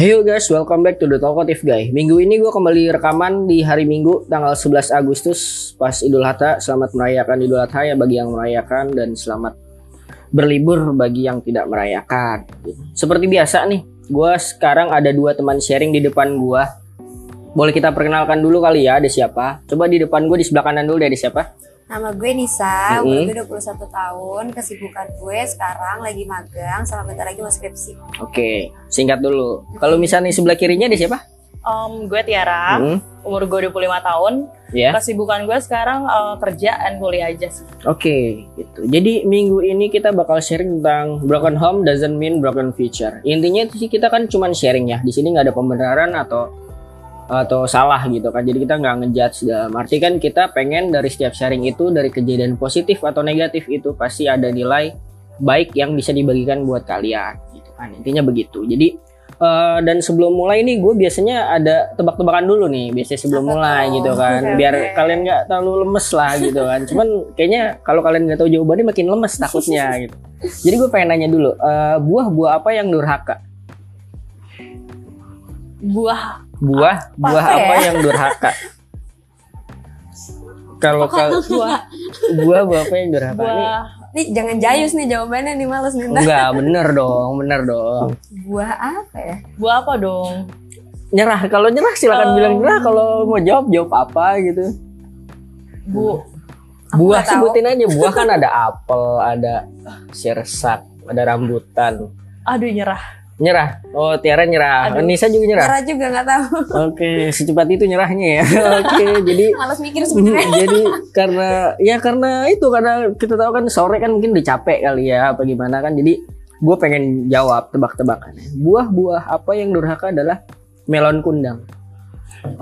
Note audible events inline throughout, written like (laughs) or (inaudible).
Hey guys, welcome back to the Talkative Guy. Minggu ini gue kembali rekaman di hari Minggu tanggal 11 Agustus pas Idul Adha. Selamat merayakan Idul Adha ya bagi yang merayakan dan selamat berlibur bagi yang tidak merayakan. Seperti biasa nih, gue sekarang ada dua teman sharing di depan gue. Boleh kita perkenalkan dulu kali ya, ada siapa? Coba di depan gue di sebelah kanan dulu deh, ada siapa? Nama gue Nisa, Mm-mm. umur gue 21 tahun, kesibukan gue sekarang lagi magang, sama bentar lagi mau skripsi. Oke, singkat dulu. Kalau misalnya di sebelah kirinya ada siapa? Um, gue Tiara, Hmm, umur gue 25 tahun. ya. Kesibukan gue sekarang uh, kerja dan kuliah aja sih. Oke, gitu. Jadi minggu ini kita bakal sharing tentang broken home doesn't mean broken future. Intinya itu sih kita kan cuman sharing ya. Di sini nggak ada pembenaran atau atau salah gitu kan. Jadi kita nggak ngejudge dalam arti kan kita pengen dari setiap sharing itu dari kejadian positif atau negatif itu pasti ada nilai baik yang bisa dibagikan buat kalian gitu kan. Intinya begitu. Jadi eh, dan sebelum mulai nih gue biasanya ada tebak-tebakan dulu nih biasanya sebelum Apa mulai tuh? gitu kan biar kalian nggak terlalu lemes lah gitu kan cuman kayaknya kalau kalian nggak tahu jawabannya makin lemes takutnya gitu jadi gue pengen nanya dulu eh, buah-buah apa yang durhaka Buah buah buah Apa apa ya? yang durhaka kalau kalau buah buah buah apa yang durhaka Ini buah Nih jangan jayus nih jawabannya nih males nih. enggak bener dong bener dong Buah apa ya? buah apa dong? nyerah kalau nyerah silakan Oh. bilang nyerah kalau mau jawab jawab apa gitu Bu buah tahu. sebutin aja buah kan ada apel ada sirsak ada rambutan aduh nyerah. Nyerah. Oh Tiara nyerah. Aduh. Nisa juga nyerah? Nyerah juga nggak tahu. oke secepat itu nyerahnya ya. (laughs) Oke jadi Males mikir sebenarnya. (laughs) jadi karena ya karena itu karena kita tahu kan sore kan mungkin udah capek kali ya apa gimana kan. Jadi gue pengen jawab tebak-tebakannya buah-buah apa yang durhaka adalah melon kundang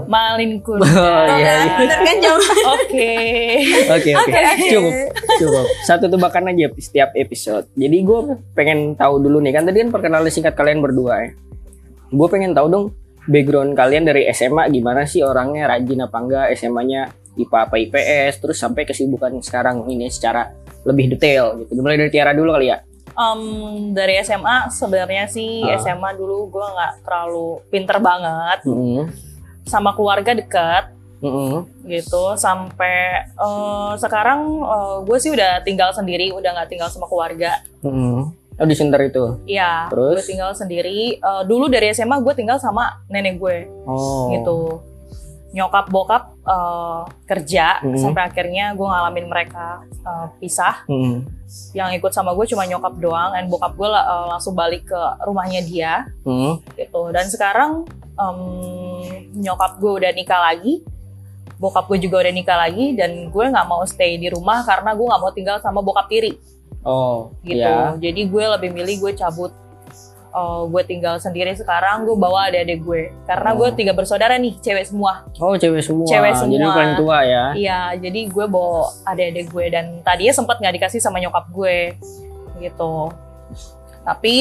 Malin kun. (laughs) oh iya iya. Bener kan? Oke. Oke oke cukup cukup satu tebakan aja setiap episode. Jadi gue pengen tahu dulu nih kan tadi kan perkenalan singkat kalian berdua ya. Gue pengen tahu dong background kalian dari SMA gimana sih orangnya rajin apa enggak SMA-nya IPA apa IPS terus sampai kesibukan sekarang ini secara lebih detail gitu. Mulai dari Tiara dulu kali ya. Um, dari SMA sebenarnya sih Ah. SMA dulu gue nggak terlalu pinter banget Mm-mm. Sama keluarga dekat Mm-mm. gitu sampai eh, sekarang gue sih udah tinggal sendiri udah nggak tinggal sama keluarga Mm-mm. Oh di center itu. Iya, Terus? gue tinggal sendiri. Eh, dulu dari SMA gue tinggal sama nenek gue, Oh. gitu. Nyokap bokap eh, kerja Mhm. sampai akhirnya gue ngalamin mereka eh, pisah. Mm-mm. Yang ikut sama gue cuma nyokap doang, dan bokap gue eh, langsung balik ke rumahnya dia, Mm. gitu. Dan sekarang em, nyokap gue udah nikah lagi, bokap gue juga udah nikah lagi, dan gue nggak mau stay di rumah karena gue nggak mau tinggal sama bokap tiri Oh. gitu. Ya. Jadi gue lebih milih gue cabut. eh, gue tinggal sendiri sekarang. Gue bawa adik-adik gue karena gue Oh. tiga bersaudara nih, cewek semua. Oh cewek semua. Cewek Jadi semua. paling tua ya. Iya, jadi gue bawa adik-adik gue dan tadinya sempat nggak dikasih sama nyokap gue gitu. Tapi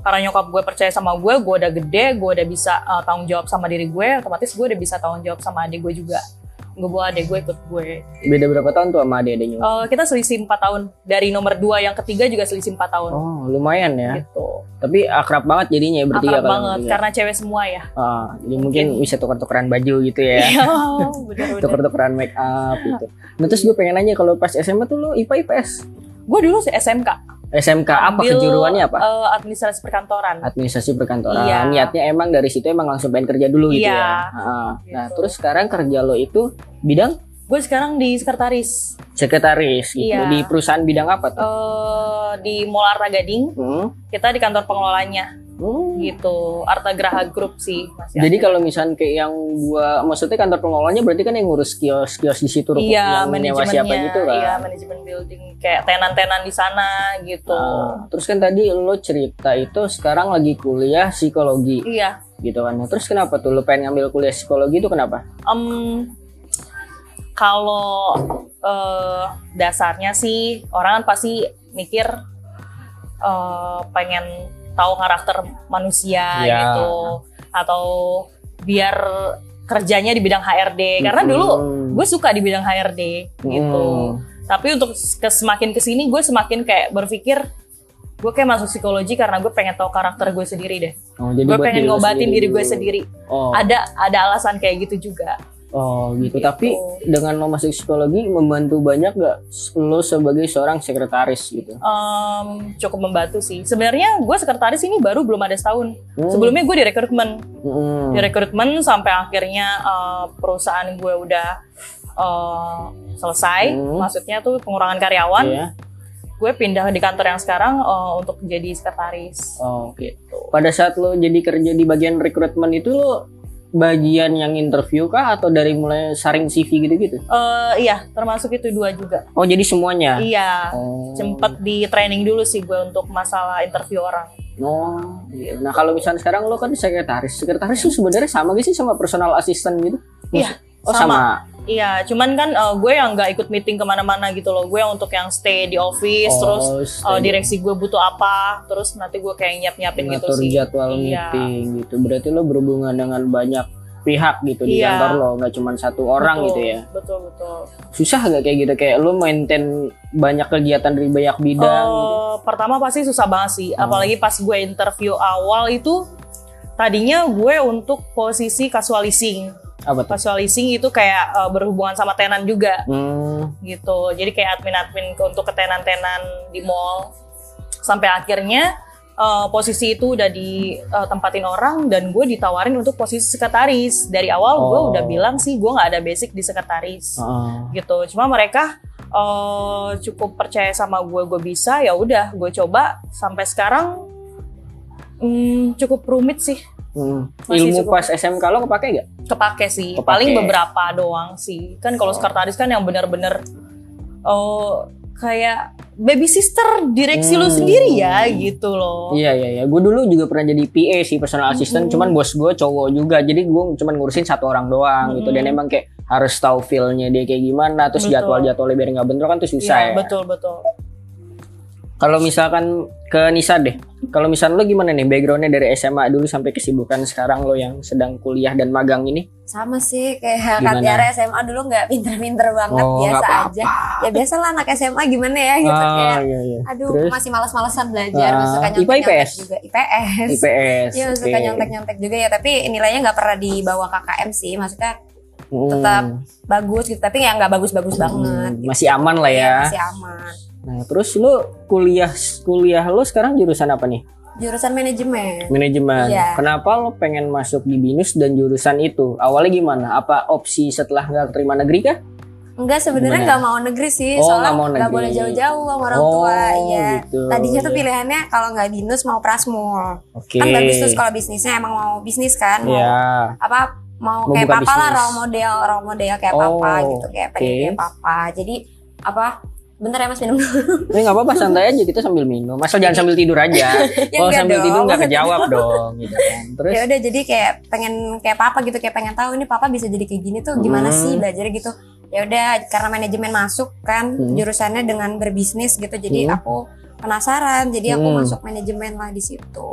karena nyokap gue percaya sama gue, gue udah gede, gue udah bisa eh, tanggung jawab sama diri gue, otomatis gue udah bisa tanggung jawab sama adik gue juga. Gue bawa adik gue ikut gue. Beda berapa tahun tuh sama adik-adiknya? Eh, kita selisih 4 tahun. Dari nomor 2 yang ketiga juga selisih 4 tahun. Oh, lumayan ya. Gitu. Tapi akrab banget jadinya ya bertiga akrab kalian banget bertiga. karena cewek semua ya. Ah, jadi mungkin bisa tukar-tukaran baju gitu ya. (laughs) Iya. Tukar-tukaran make up gitu. Nah, terus gue pengen nanya kalau pas SMA tuh lo IPA IPS? Gue dulu sih SMK. SMK apa Ambil, kejuruannya apa? eh, administrasi perkantoran. Administrasi perkantoran. Iya. Niatnya emang dari situ emang langsung pengen kerja dulu gitu Iya. ya. Ah, Nah, Gitu. terus sekarang kerja lo itu bidang Gue sekarang di sekretaris sekretaris gitu. Iya. Di perusahaan bidang apa tuh? eh di Mall Arta Gading. Hmm. Kita di kantor pengelolanya Hmm. gitu. Arta Graha Group sih. Jadi ada. kalau misalnya kayak yang gua maksudnya kantor pengelolanya berarti kan yang ngurus kios-kios di situ ruko Iya, yang nyewa manajemennya. siapa gitu kan. Iya, manajemen building kayak tenan-tenan di sana gitu. Ah, terus kan tadi lo cerita itu sekarang lagi kuliah psikologi Iya. gitu kan. Nah, terus kenapa tuh lo pengen ngambil kuliah psikologi itu kenapa? Em, kalau eh, dasarnya sih orang kan pasti mikir eh, pengen tahu karakter manusia Iya. gitu. Atau biar kerjanya di bidang HRD karena dulu gue suka di bidang HRD gitu. Hmm. tapi untuk ke semakin ke sini gue semakin kayak berpikir gue kayak masuk psikologi karena gue pengen tahu karakter gue sendiri deh. Oh, jadi gue pengen ngobatin diri gue sendiri. Oh, ada ada alasan kayak gitu juga oh gitu. Gitu. Tapi dengan lo masuk psikologi membantu banyak gak lo sebagai seorang sekretaris gitu? Em, cukup membantu sih sebenarnya gue sekretaris ini baru belum ada setahun Hmm. sebelumnya gue di rekrutmen Hmm. di rekrutmen sampai akhirnya eh, perusahaan gue udah eh, selesai Hmm. maksudnya tuh pengurangan karyawan Iya. gue pindah di kantor yang sekarang eh, untuk jadi sekretaris Oh, gitu Pada saat lo jadi kerja di bagian rekrutmen itu lo bagian yang interview kah atau dari mulai saring CV gitu-gitu? Eh, iya termasuk itu dua juga Oh, jadi semuanya. iya Oh. sempet di training dulu sih gue untuk masalah interview orang Oh, iya. Nah, kalau misalnya sekarang lo kan sekretaris. Sekretaris itu sebenarnya sama gak sih sama personal assistant gitu? Iya, Oh, sama. sama. Iya, cuman kan eh, gue yang nggak ikut meeting ke mana-mana gitu loh. Gue yang untuk yang stay di office, terus Oh, eh, stay- direksi gue butuh apa, terus nanti gue kayak nyiap-nyiapin gitu ngatur sih. jadwal Iya. meeting gitu. Berarti lo berhubungan dengan banyak pihak gitu di Iya. kantor lo, nggak cuma satu orang Betul, gitu ya. Betul betul. Susah gak kayak gitu kayak lo maintain banyak kegiatan dari banyak bidang Eh, gitu. Pertama pasti susah banget sih, Hmm. apalagi pas gue interview awal itu tadinya gue untuk posisi casual leasing. Apa tuh? Leasing itu kayak eh, berhubungan sama tenan juga. Hmm, gitu. Jadi kayak admin-admin ke- untuk ketenan-tenan di mall. Sampai akhirnya eh, posisi itu udah ditempatin orang dan gue ditawarin untuk posisi sekretaris. Dari awal gue Oh. udah bilang sih gue nggak ada basic di sekretaris heeh. gitu. Cuma mereka eh, cukup percaya sama gue, gue bisa. Ya udah, gue coba sampai sekarang hmm, cukup rumit sih. Hmm. Masih Ilmu cukup. pas SMK lo kepake gak? kepake sih Kepake. paling beberapa doang sih kan kalau Oh. sekretaris kan yang bener-bener oh kayak baby sister direksi Hmm. sendiri ya gitu loh Iya iya iya. Gue dulu juga pernah jadi PA sih personal assistant. Mm-mm. Cuman bos gue cowok juga. Jadi gue cuman ngurusin satu orang doang gitu. Dan Mm-mm. emang kayak harus tahu feel-nya dia kayak gimana. Terus jadwal-jadwalnya biar nggak bentrok kan tuh susah Iya, ya. betul betul Kalau misalkan ke Nisa deh. Kalau misalnya lo gimana nih backgroundnya dari SMA dulu sampai kesibukan sekarang lo yang sedang kuliah dan magang ini? Sama sih kayak Gimana? Kak Tiara SMA dulu nggak pinter-pinter banget Oh, biasa nggak apa-apa. aja. Ya biasa lah anak SMA gimana ya gitu Ah, kayak. iya iya. Aduh, Terus? masih malas-malesan belajar, Ah, suka IPA, nyontek-nyontek IPS? juga. IPS. IPS. Iya, suka oke. nyontek-nyontek juga ya, tapi nilainya nggak pernah dibawa KKM sih. Maksudnya Hmm, tetap bagus gitu, tapi ya nggak bagus-bagus hmm, banget. gitu. Masih aman lah Iya, ya. Masih aman. Nah, terus lo kuliah kuliah lo sekarang jurusan apa nih? Jurusan manajemen. Manajemen. Iya. Kenapa lo pengen masuk di BINUS dan jurusan itu? Awalnya gimana? Apa opsi setelah nggak terima negeri kah? Enggak sebenarnya nggak mau negeri sih, Oh, soalnya nggak boleh jauh-jauh sama orang Oh, tua. Iya. gitu. Tadinya tuh pilihannya kalau nggak binus mau prasmul. Oke. Kan bagus tuh sekolah bisnisnya emang mau bisnis kan, mau Iya. apa mau, Mau kayak papa lah role model role model kayak Oh, papa gitu kayak pengen oke. kayak papa jadi apa bentar ya mas minum dulu Ini nggak apa-apa santai aja kita sambil minum. Asal jangan sambil tidur aja. (laughs) Ya Kalau sambil dong. tidur nggak kejawab dong, gitu kan. (laughs) Terus ya udah jadi kayak pengen kayak papa gitu kayak pengen tahu ini papa bisa jadi kayak gini tuh gimana Hmm. sih belajar gitu ya udah karena manajemen masuk kan Hmm. jurusannya dengan berbisnis gitu jadi Hmm. aku penasaran jadi aku Hmm. masuk manajemen lah di situ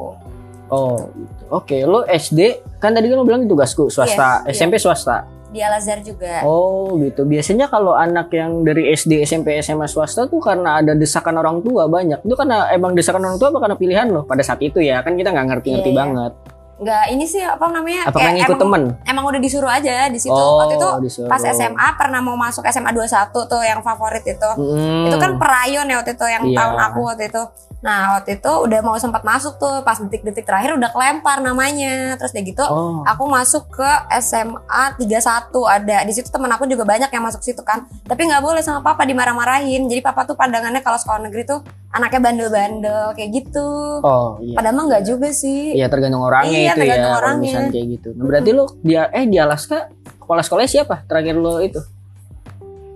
oh, gitu. Oke, lo SD kan tadi kan lo bilang tugasku swasta, Iya, SMP swasta. Di Al Azhar juga Oh, gitu. Biasanya kalau anak yang dari SD, SMP, SMA swasta tuh karena ada desakan orang tua banyak. Itu karena emang desakan orang tua apa karena pilihan lo pada saat itu ya? Kan kita nggak ngerti-ngerti Iya, iya. banget. Nggak ini sih apa namanya Apa emang, temen? emang udah disuruh aja di situ Oh, waktu itu disuruh. pas SMA pernah mau masuk SMA 21 tuh yang favorit itu Mm. itu kan perayon ya waktu itu yang Iya. tahun aku waktu itu nah waktu itu udah mau sempat masuk tuh pas detik-detik terakhir udah kelempar namanya terus kayak gitu Oh, aku masuk ke SMA 31 ada di situ temen aku juga banyak yang masuk situ kan tapi nggak boleh sama papa dimarah-marahin jadi papa tuh pandangannya kalau sekolah negeri tuh anaknya bandel-bandel kayak gitu oh iya. padahal mah nggak juga sih Iya tergantung orangnya Iya, itu tergantung ya. Misalnya kayak gitu. Nah, berarti lo dia eh di Alaska kepala sekolahnya siapa? Terakhir lo itu?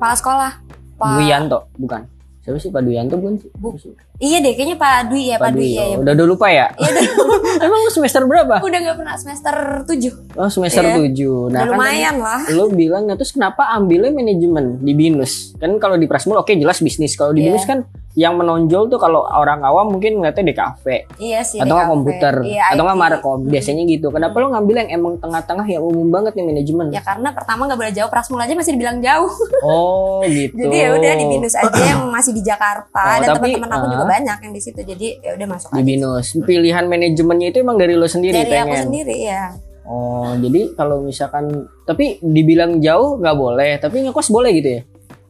kepala sekolah Pak Duyanto, bukan? Siapa sih Pak Duyanto bukan sih? Bu- iya deh kayaknya Pak Dwi ya Pak, Dwi ya, ya. oh, Udah udah lupa ya? Iya udah, (laughs) Emang lo semester berapa? udah nggak pernah semester 7 Oh semester Iya. 7 Nah udah kan lumayan lah lo bilang nah terus kenapa ambilnya manajemen di binus kan kalau di prasmul oke jelas bisnis kalau di Iya. binus kan yang menonjol tuh kalau orang awam mungkin ngeliatnya di kafe Iya sih. atau nggak komputer Iya, atau nggak markom biasanya gitu kenapa lo ngambil yang emang tengah-tengah yang umum banget nih manajemen Ya karena pertama nggak boleh jauh, Prasmul aja masih dibilang jauh. oh gitu (laughs) Jadi ya udah di binus aja yang masih di Jakarta Oh, dan tapi, teman-teman aku ah. juga banyak yang di situ. Jadi ya udah masuk di aja. binus pilihan manajemennya itu emang dari lo sendiri Dari aku pengen sendiri ya. oh jadi kalau misalkan tapi dibilang jauh nggak boleh tapi ngekos boleh gitu ya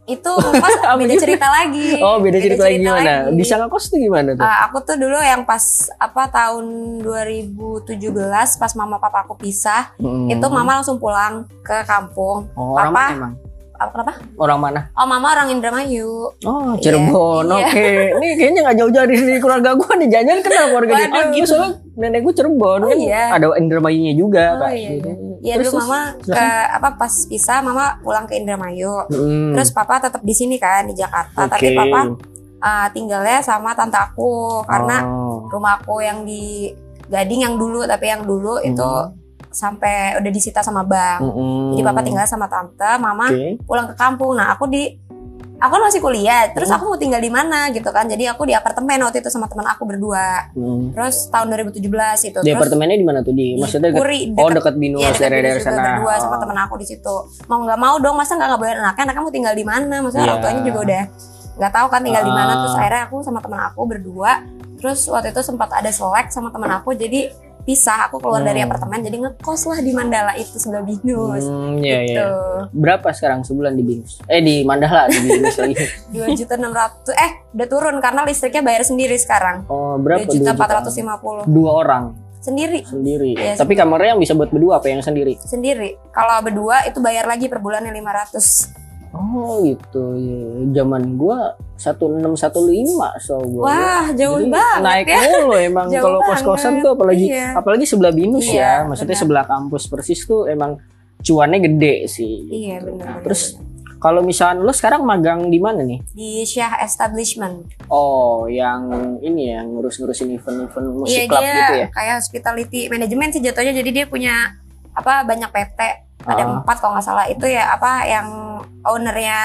Itu ngekos (laughs) beda cerita lagi. oh beda cerita, lagi gimana lagi. bisa ngekos tuh gimana tuh Ah, aku tuh dulu yang pas apa tahun 2017 pas mama papa aku pisah, Hmm. itu mama langsung pulang ke kampung. oh, Papa- emang Apa orang mana Oh, mama orang Indramayu. Oh, Iya, Cirebon. iya. Oke. Nih kayaknya nggak jauh-jauh dari sini (laughs) keluarga gua nih. Jangan kenal keluarga dia. Oh, gitu. Soalnya nenek gua Cirebon Oh, kan. iya. Ada Indramayunya juga, Oh, Kak. iya. Iya Terus, dulu terus, mama ke apa pas pisah mama pulang ke Indramayu. Hmm, Terus papa tetap di sini kan di Jakarta. oke. Tapi papa uh, tinggalnya sama tante aku karena Oh, rumah aku yang di Gading yang dulu tapi yang dulu itu Hmm. Sampai udah disita sama bank. mm-mm. Jadi papa tinggal sama tante, mama Oke. pulang ke kampung. Nah, aku di aku kan masih kuliah. Terus Hmm. aku mau tinggal di mana gitu kan. Jadi aku di apartemen waktu itu sama teman aku berdua. Hmm. Terus tahun 2017 itu. Di Terus apartemennya di mana tuh? Di maksudnya deket, Oh, deket- dekat Binus Iya dekat daerah Binus daerah juga sana. berdua sama Oh. temen aku di situ. Mau nggak mau dong, masa nggak nggak bayar anaknya? Anaknya mau tinggal di mana? Maksudnya orang Iya. tuanya juga udah nggak tahu kan tinggal di mana. Ah. Terus akhirnya aku sama temen aku berdua. Terus waktu itu sempat ada selek sama temen aku. Jadi pisah. Aku keluar dari Hmm. apartemen. Jadi ngekos lah di Mandala itu sebelah Binus. Hmm, iya, gitu. iya. Berapa sekarang sebulan di Binus? Eh di Mandala di Binus lagi. (laughs) Dua juta enam ratus. Eh udah turun karena listriknya bayar sendiri sekarang. Oh, Dua berapa? juta Dua empat ratus lima puluh Dua orang sendiri. sendiri. Iya, Tapi kamarnya yang bisa buat berdua apa yang sendiri? Sendiri. Kalau berdua itu bayar lagi per bulannya 500 Oh gitu ya. Zaman gua 1615 so gua. Wah, jauh Jadi banget naik ya. mulu emang (laughs) kalau kos-kosan tuh apalagi Iya. apalagi sebelah binus Iya, ya. Maksudnya benar. sebelah kampus persis tuh emang cuannya gede sih. Iya benar. Terus kalau misalnya lo sekarang magang di mana nih? di Syah Establishment. Oh, yang ini ya ngurus-ngurusin event-event musik iya club dia gitu ya. kayak hospitality management sih jatuhnya. Jadi dia punya apa banyak PT. Ada Ah. empat kalau nggak salah. Itu ya apa yang ownernya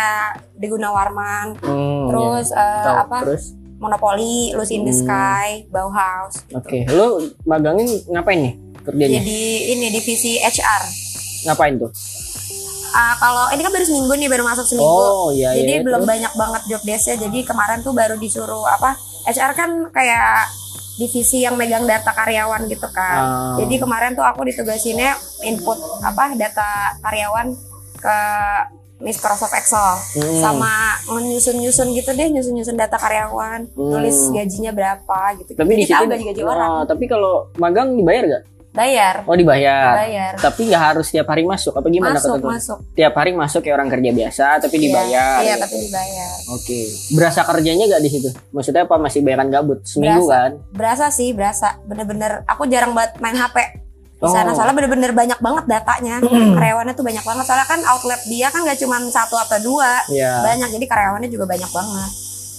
di Gunawarman. Hmm, Terus ya. eh, Tahu. apa Terus Monopoly, Lucy in the Hmm. Sky, Bauhaus. oke, lo magangin ngapain nih kerjanya? Jadi ini divisi HR. Ngapain tuh? Ah, kalau ini kan baru seminggu nih baru masuk seminggu. Oh, iya iya. jadi belum terus? banyak banget job desk-nya. Jadi kemarin tuh baru disuruh apa? HR kan kayak divisi yang megang data karyawan gitu kan. Ah. Jadi kemarin tuh aku ditugasinnya input apa data karyawan ke Microsoft Excel Hmm. sama nyusun-nyusun gitu deh, nyusun-nyusun data karyawan, Hmm. nulis gajinya berapa gitu. Tapi di Jadi situ tahu gaji-gaji orang. Nah, tapi kalau magang dibayar gak? Bayar, Oh dibayar. bayar. Tapi nggak harus tiap hari masuk. Apa gimana Masuk, ketentuan? masuk. Tiap hari masuk kayak orang kerja biasa, tapi Iya, dibayar. Iya, tapi dibayar. Oke. Berasa kerjanya gak di situ? Maksudnya apa masih bayaran gabut? Seminggu Berasa. kan? Berasa sih, berasa. Bener-bener aku jarang banget main HP. Di sana Oh. soalnya bener-bener banyak banget datanya. (clears throat) Karyawannya tuh banyak banget. Soalnya kan outlet dia kan gak cuma satu atau dua. Iya. Banyak, jadi karyawannya juga banyak banget.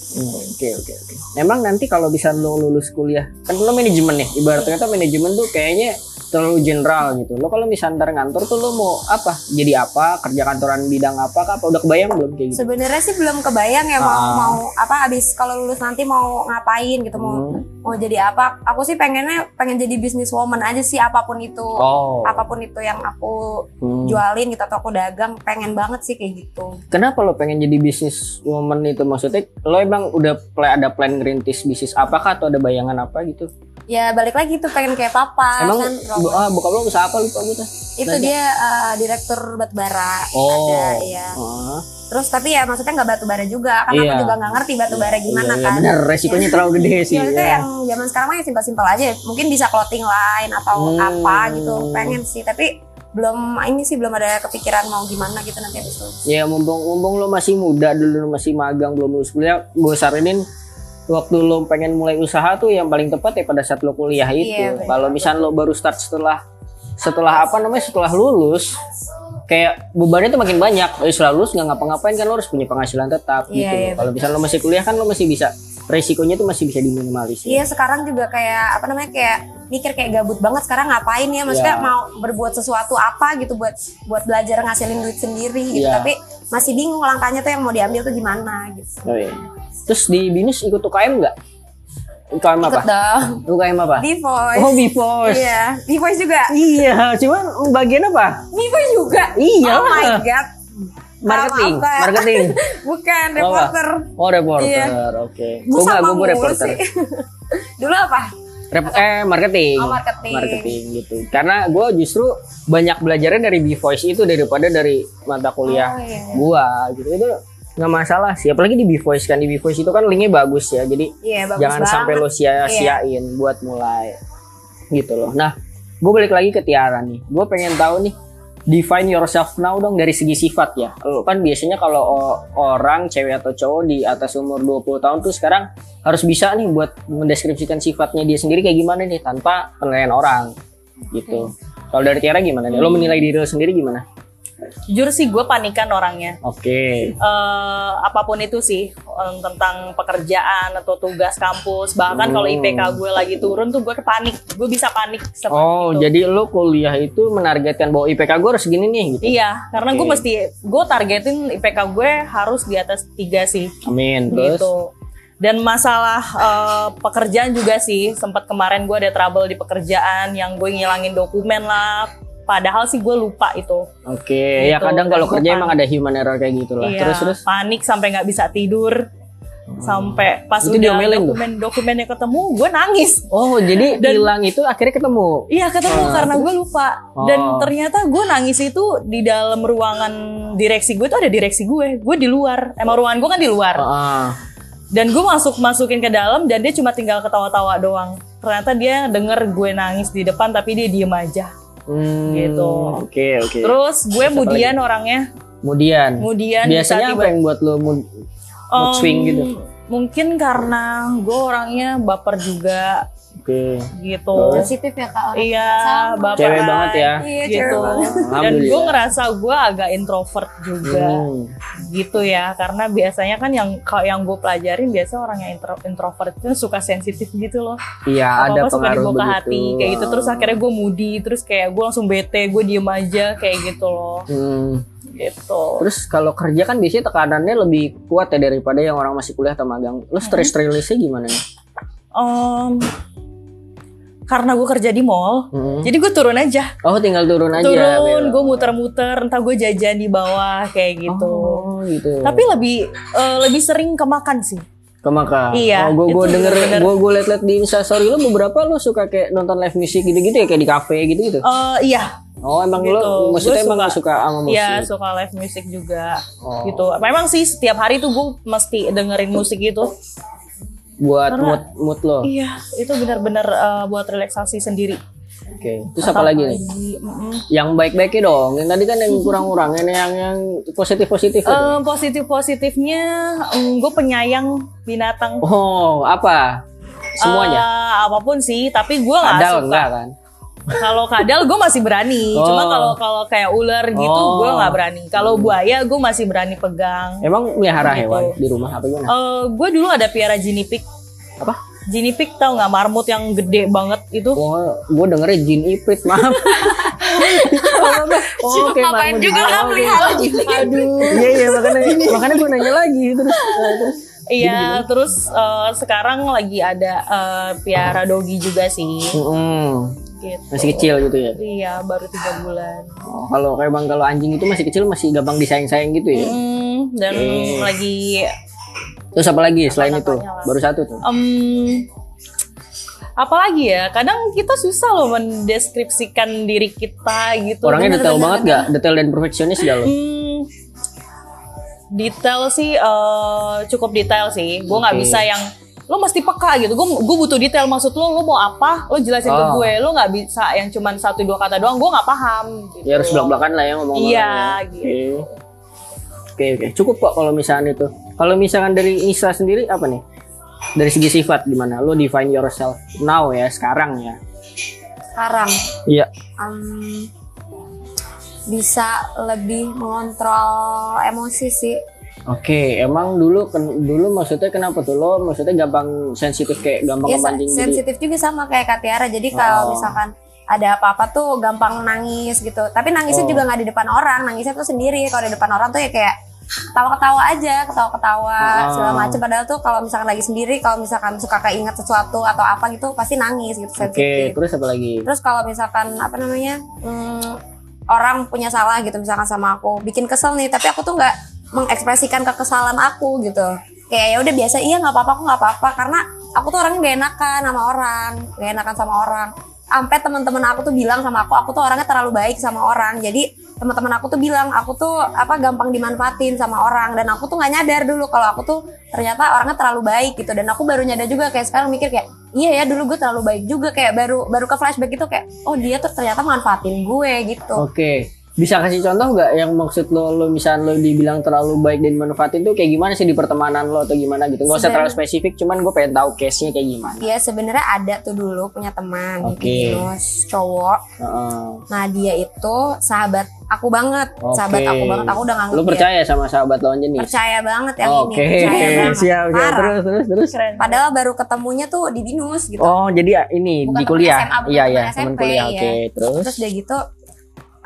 Hmm, Oke oke oke. Emang nanti kalau bisa lo lulus kuliah, kan lo manajemen nih. Ibaratnya tuh manajemen tuh kayaknya terlalu general gitu. Lo kalau misalnya ntar ngantor tuh lo mau apa? Jadi apa? Kerja kantoran bidang apa? Kah? Apa udah kebayang belum kayak gitu? Sebenarnya sih belum kebayang ya mau Ah. mau apa abis kalau lulus nanti mau ngapain gitu mau Hmm. mau jadi apa? Aku sih pengennya pengen jadi business woman aja sih apa pun itu. Oh. Apa pun itu yang aku Hmm. jualin gitu atau aku dagang pengen banget sih kayak gitu. Kenapa lo pengen jadi bisnis woman itu? Maksudnya lo emang udah play, ada plan ngerintis bisnis apakah atau ada bayangan apa gitu? Ya balik lagi tuh pengen kayak papa emang kan. bu, ah, bokap lo usaha apa lupa gue tuh? itu Nanya. dia uh, direktur batubara Oh. ada ya Ah, terus tapi ya maksudnya nggak batubara juga karena Iya. aku juga nggak ngerti batubara gimana iya, iya, kan bener, resikonya (laughs) terlalu gede sih. Ya, maksudnya ya. yang zaman sekarang mah ya simpel-simpel aja mungkin bisa clothing line atau Hmm. apa gitu pengen sih tapi belum ini sih belum ada kepikiran mau gimana gitu nanti habis lulus. Ya mumpung mumpung lo masih muda dulu lo masih magang belum lulus kuliah, gue saranin waktu lo pengen mulai usaha tuh yang paling tepat ya pada saat lo kuliah itu. Iya. Kalau misalnya lo baru start setelah setelah apa namanya setelah lulus kayak bebannya tuh makin banyak. Eh, setelah lulus nggak ngapa-ngapain kan lo harus punya penghasilan tetap Iya, gitu. iya, Kalau misalnya lo masih kuliah kan lo masih bisa resikonya tuh masih bisa diminimalisir. Iya sekarang juga kayak apa namanya kayak mikir kayak gabut banget sekarang ngapain ya maksudnya Iya. mau berbuat sesuatu apa gitu buat buat belajar ngasilin duit sendiri gitu Iya. tapi masih bingung langkahnya tuh yang mau diambil tuh gimana gitu. Oh, iya. Terus di binus ikut UKM nggak? UKM apa? Ikut dong. UKM apa? Di voice. Oh, B-Voice. Iya, di voice juga. Iya, cuman bagian apa? Di voice juga. Iya. Oh my god. Marketing, Apa? marketing. (laughs) Bukan reporter. Oh, reporter. Iya. Oke. Gue Gue nggak, gue reporter. (laughs) Dulu apa? Rep- eh, marketing. Oh, marketing. Marketing gitu. Karena gue justru banyak belajarnya dari B-Voice itu daripada dari mata kuliah Oh, iya. gua gitu. Itu nggak masalah sih. Apalagi di B-Voice kan. Di B-Voice itu kan linknya bagus ya. Jadi Iya, bagus jangan banget. sampai lo sia-siain buat mulai gitu loh. Nah, gue balik lagi ke Tiara nih. Gue pengen tahu nih define yourself now dong dari segi sifat ya. Lo kan biasanya kalau orang cewek atau cowok di atas umur 20 tahun tuh sekarang harus bisa nih buat mendeskripsikan sifatnya dia sendiri kayak gimana nih tanpa penilaian orang gitu. Kalau dari Tiara gimana nih? Lo menilai diri lo sendiri gimana? Jujur sih gue panikan orangnya. Oke. eh apa pun itu sih em, tentang pekerjaan atau tugas kampus bahkan kalau Hmm. IPK gue lagi turun tuh gue panik gue bisa panik Oh, itu. jadi lo kuliah itu menargetkan bahwa IPK gue harus segini nih gitu. iya karena gue Oke. mesti gue targetin IPK gue harus di atas tiga sih Amin. Terus gitu dan masalah eh, pekerjaan juga sih sempat kemarin gue ada trouble di pekerjaan yang gue ngilangin dokumen lah padahal sih gue lupa itu. Oke, ya Gitu, kadang dan kalau kerja panik. emang ada human error kayak gitu lah. iya Terus terus. panik sampai nggak bisa tidur. Sampai pas Itu udah dokumen dokumennya ketemu gue nangis. Oh, jadi (laughs) Dan- hilang itu akhirnya ketemu. Iya ketemu Ah, karena gue lupa. Dan Oh. ternyata gue nangis itu di dalam ruangan direksi gue tuh ada direksi gue gue di luar. Emang ruangan gue kan di luar. Ah, dan gue masuk masukin ke dalam dan dia cuma tinggal ketawa-tawa doang. Ternyata dia denger gue nangis di depan tapi dia diem aja hmm, Gitu. Oke, oke. terus gue Terus apa mudian orangnya Kemudian, mudian biasanya apa yang buat lo mood, mood Em, swing gitu? mungkin karena gue orangnya baper juga Oke. gitu Sensitif ya kak orang. iya baper Cewek banget ya. Iya, gitu cewek banget. dan gue ngerasa gue agak introvert juga Hmm. gitu ya karena biasanya kan yang kalau yang gue pelajarin biasa orang yang intro, introvert itu suka sensitif gitu loh Iya, apa ada apa suka pengaruh dibawa ke begitu. hati kayak gitu terus akhirnya gue moody terus kayak gue langsung bete gue diem aja kayak gitu loh Hmm. gitu Terus kalau kerja kan biasanya tekanannya lebih kuat ya daripada yang orang masih kuliah atau magang. Lo stress release-nya gimana nih? Em, karena gue kerja di mall Hmm. jadi gue turun aja Oh, tinggal turun aja. turun gue muter-muter entah gue jajan di bawah kayak gitu Oh, gitu. tapi lebih eh, lebih sering kemakan sih Kemaka. Iya, Oh, gue gue denger, gue gue liat-liat di instastory lo beberapa lo suka kayak nonton live music gitu-gitu ya kayak di cafe gitu-gitu. Eh, iya Oh, emang Gitu. lo maksudnya Gua emang suka. suka sama musik. Iya suka live music juga Oh. gitu. Memang sih setiap hari tuh gue mesti dengerin musik itu. Buat Karena- mood mood lo. Oke. Iya itu benar-benar eh, buat relaksasi sendiri. Terus apa lagi nih? Mm-mm. Yang baik-baiknya dong. Yang tadi kan yang kurang-kurang, ini yang yang positif-positif itu. Eh, positif positifnya gue penyayang binatang. Oh, apa? Semuanya. Eh, apa pun sih, tapi gue nggak suka. enggak kan? Kalau kadal gue masih berani. Oh. Cuma kalau kalau kayak ular gitu Oh. gue nggak berani. Kalau buaya gue masih berani pegang. Emang melihara Gitu. hewan di rumah apa gimana? Eh, gue dulu ada piara pig. Apa? Pig tau nggak marmut yang gede banget itu? Oh, gue dengernya jin iprit, maaf. (laughs) oh, oke, Ngapain marmut juga juga. kan Oke. pelihara. Aduh. Iya, iya, makanya makanya gue nanya lagi terus. nah, terus. Iya, terus eh, sekarang lagi ada eh, piara dogi juga sih. Mm-mm. Gitu. Masih kecil gitu ya. Iya, baru tiga bulan. Oh, kalau kayak bang kalau anjing itu masih kecil masih gampang disayang-sayang gitu ya. Hmm, dan lagi Terus apa lagi selain itu? Lah. Baru satu tuh. em apalagi ya kadang kita susah loh mendeskripsikan diri kita gitu Orangnya detail Bener-bener. banget gak? Detail dan perfeksionis gak lo? Hmm, detail sih eh, cukup detail sih gue nggak Oke. bisa yang lo mesti peka gitu gue gue butuh detail maksud lo lo mau apa lo jelasin ke Oh. gue lo nggak bisa yang cuman satu dua kata doang gue nggak paham gitu. Ya harus belak-belakan lah ya ngomong Iya, Oke. gitu. Oke, oke. Cukup kok kalau misalkan itu. Kalau misalkan dari Nisa sendiri apa nih? Dari segi sifat gimana? Lo define yourself now ya, sekarang ya. Sekarang Iya. em, bisa lebih mengontrol emosi sih. Oke, emang dulu ken- dulu maksudnya kenapa tuh lo maksudnya gampang sensitif kayak gampang Ya, kepancing jadi sensitif juga sama kayak Kak Tiara. Jadi kalau Oh. misalkan ada apa-apa tuh gampang nangis gitu. Tapi nangisnya Oh. juga nggak di depan orang, nangisnya tuh sendiri. Kalau di depan orang tuh ya kayak ketawa-ketawa aja ketawa-ketawa Ah. segala macam padahal tuh kalau misalkan lagi sendiri kalau misalkan suka keinget sesuatu atau apa gitu pasti nangis gitu Oke, sensitif terus apa lagi? terus kalau misalkan apa namanya hmm, orang punya salah gitu misalkan sama aku bikin kesel nih tapi aku tuh nggak mengekspresikan kekesalan aku gitu. Kayak ya udah biasa. Iya nggak apa-apa aku nggak apa-apa. Karena aku tuh orangnya gak enakan sama orang gak enakan sama orang. Sampai teman-teman aku tuh bilang sama aku aku tuh orangnya terlalu baik sama orang. Jadi teman-teman aku tuh bilang aku tuh apa gampang dimanfaatin sama orang. Dan aku tuh nggak nyadar dulu kalau aku tuh ternyata orangnya terlalu baik gitu. Dan aku baru nyadar juga kayak sekarang mikir kayak iya ya dulu gue terlalu baik juga. Kayak baru baru ke flashback gitu kayak oh dia tuh ternyata manfaatin gue gitu. Oke. Bisa kasih contoh nggak yang maksud lo, lo misalnya lo dibilang terlalu baik dan manfaatin tuh kayak gimana sih di pertemanan lo atau gimana gitu? Nggak usah terlalu spesifik, cuman gue pengen tahu case-nya kayak gimana. Dia sebenarnya ada tuh dulu punya teman Oke. di Binus, cowok. Heeh. Nah dia itu sahabat aku banget, Oke. sahabat aku banget. Aku udah nganggep Lo dia percaya sama sahabat lawan jenis? percaya banget yang Oke, ini, percaya (laughs) banget. siap, siap. Parah. Terus, terus, terus. Keren. Padahal baru ketemunya tuh di Binus gitu. Oh, jadi ya ini Bukan di kuliah? SMA, Iya, temen iya, teman kuliah. iya. Oke, terus. Terus dia gitu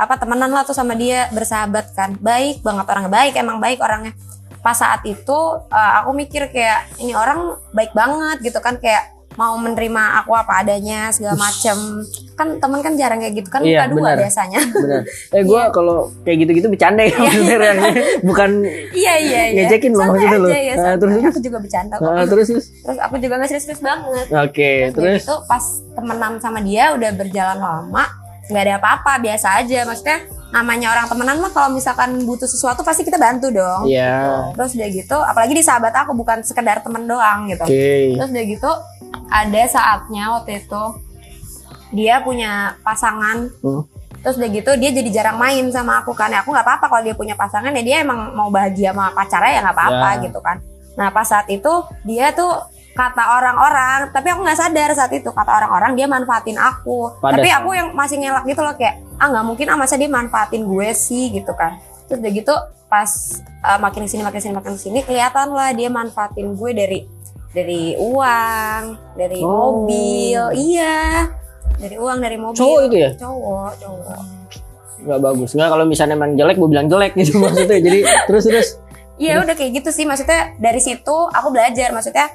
apa temenan lah tuh sama dia bersahabat kan baik banget orangnya baik emang baik orangnya pas saat itu uh, aku mikir kayak ini orang baik banget gitu kan kayak mau menerima aku apa adanya segala macem kan temen kan jarang kayak gitu kan Iya, muka dua biasanya Bener. (laughs) Eh, gue kalau kayak gitu-gitu bercanda ya sebenarnya. (laughs) Bukan iya iya iya Ngejekin loh maksudnya lo. ya, santai. terus, terus. aku juga bercanda kok Nah, terus, terus. terus aku juga nggak serius-serius banget Oke, terus, terus. itu pas temenan sama dia udah berjalan lama nggak ada apa-apa biasa aja maksudnya namanya orang temenan mah kalau misalkan butuh sesuatu pasti kita bantu dong Iya. terus udah gitu apalagi di sahabat aku bukan sekedar temen doang gitu Oke. terus udah gitu ada saatnya waktu itu dia punya pasangan Hmm. terus udah gitu dia jadi jarang main sama aku kan ya aku nggak apa-apa kalau dia punya pasangan ya dia emang mau bahagia sama pacarnya ya nggak apa-apa Ya. gitu kan nah pas saat itu dia tuh kata orang-orang tapi aku nggak sadar saat itu kata orang-orang dia manfaatin aku Pada tapi aku yang masih ngelak gitu loh kayak ah nggak mungkin ah masa dia manfaatin gue sih gitu kan terus udah gitu pas uh, makin ke sini makin ke sini makin ke sini kelihatan lah dia manfaatin gue dari dari uang dari Oh. mobil iya dari uang dari mobil Cowok itu ya? cowok cowok Nggak bagus. Nggak kalau misalnya emang jelek, gue bilang jelek gitu (laughs) maksudnya. Jadi terus terus. iya udah kayak gitu sih maksudnya dari situ aku belajar maksudnya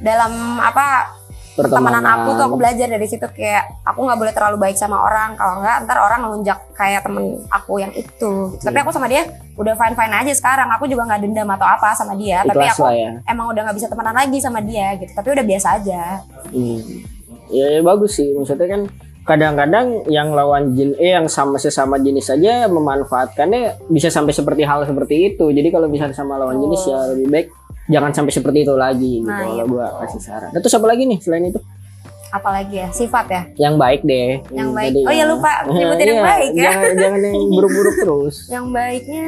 dalam apa Pertemanan. aku tuh aku belajar dari situ kayak aku nggak boleh terlalu baik sama orang kalau nggak ntar orang ngelunjak kayak temen aku yang itu gitu. tapi aku sama dia udah fine fine aja sekarang aku juga nggak dendam atau apa sama dia tapi Ikhlas aku lah ya. emang udah nggak bisa temenan lagi sama dia gitu tapi udah biasa aja Hmm. Ya, ya bagus sih. Maksudnya kan kadang-kadang yang lawan jin eh yang sama sesama jenis saja memanfaatkannya bisa sampai seperti hal seperti itu. Jadi kalau misalnya sama lawan jenis ya lebih baik jangan sampai seperti itu lagi gitu. Nah, kalau iya, gua betul. kasih saran. Nah, terus apa lagi nih selain itu? apalagi ya sifat ya Yang baik deh. Yang Hmm, baik. tadi Oh iya, yang- lupa (laughs) nyebutin yang Iya, baik ya. Jangan, jangan yang (laughs) buruk-buruk terus. yang baiknya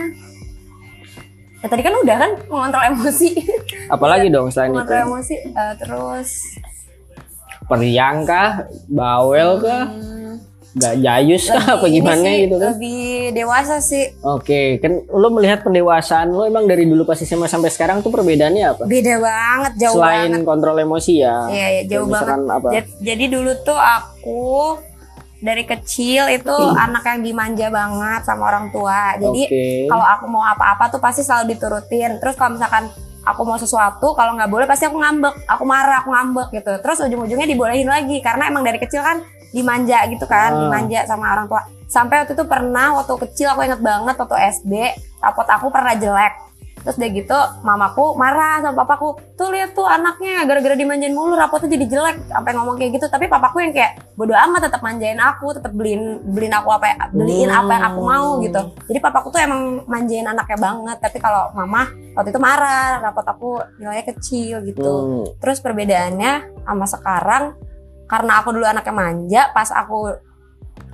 ya tadi kan udah kan mengontrol emosi (laughs) Apalagi dong selain itu? mengontrol emosi eh, terus Periang kah? Bawel kah? hmm, Gak jayus kah? Apa lebih gimana sih, gitu kan? lebih dewasa sih Oke, kan lo melihat pendewasaan lo emang dari dulu pas SMA sampai sekarang tuh perbedaannya apa? beda banget jauh Selain banget kontrol emosi ya. Iya, iya, jauh misalkan apa? Ja- Jadi dulu tuh aku dari kecil itu anak yang dimanja banget sama orang tua. Jadi Oke. kalau aku mau apa-apa tuh pasti selalu diturutin. Terus kalau misalkan aku mau sesuatu, kalau nggak boleh pasti aku ngambek, aku marah, aku ngambek gitu. Terus ujung-ujungnya dibolehin lagi karena emang dari kecil kan dimanja gitu kan, Ah. dimanja sama orang tua. Sampai waktu itu pernah waktu kecil aku inget banget waktu SD, rapot aku pernah jelek. Terus udah gitu mamaku marah sama papaku. Tuh lihat tuh anaknya gara-gara dimanjain mulu rapotnya jadi jelek sampai ngomong kayak gitu. Tapi papaku yang kayak bodo amat tetap manjain aku, tetap beliin beliin aku apa ya- beliin apa yang aku mau gitu. Jadi papaku tuh emang manjain anaknya banget. Tapi kalau mama waktu itu marah, rapot aku nilainya kecil gitu. Hmm. Terus perbedaannya sama sekarang karena aku dulu anaknya manja, pas aku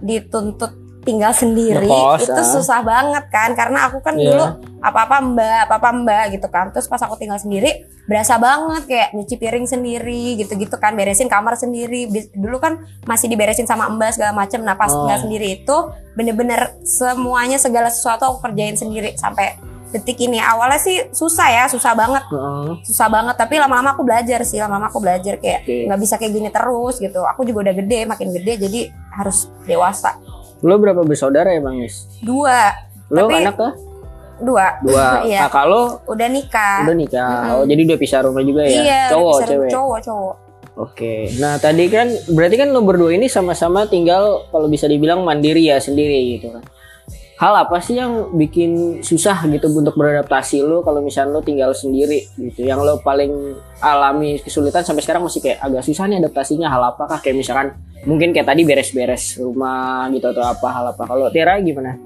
dituntut tinggal sendiri Ngekos, itu ah. susah banget kan karena aku kan Iya. dulu apa-apa mbak, apa-apa mbak gitu kan. Terus pas aku tinggal sendiri berasa banget kayak nyuci piring sendiri gitu-gitu kan, beresin kamar sendiri. Dulu kan masih diberesin sama mbak segala macem. Nah pas Oh. tinggal sendiri itu bener-bener semuanya segala sesuatu aku kerjain sendiri sampai detik ini. Awalnya sih susah ya, susah banget Heeh. susah banget tapi lama-lama aku belajar sih lama-lama aku belajar kayak nggak bisa kayak gini terus gitu aku juga udah gede makin gede jadi harus dewasa Lo berapa bersaudara ya Bang Nis? dua Lo Tapi- anak kah? dua Dua. (laughs) Iya. Kakak lo udah nikah udah nikah. Mm-mm. Oh, jadi udah pisah rumah juga ya? iya Cowok, cewek. cowok cowok Oke. Nah, tadi kan berarti kan lo berdua ini sama-sama tinggal kalau bisa dibilang mandiri ya sendiri gitu kan. Hal apa sih yang bikin susah gitu untuk beradaptasi lo kalau misalnya lo tinggal sendiri gitu? Yang lo paling alami kesulitan sampai sekarang masih kayak agak susah nih adaptasinya. Hal apakah kayak misalkan mungkin kayak tadi beres-beres rumah gitu atau apa hal apa? Kalau Tiara gimana?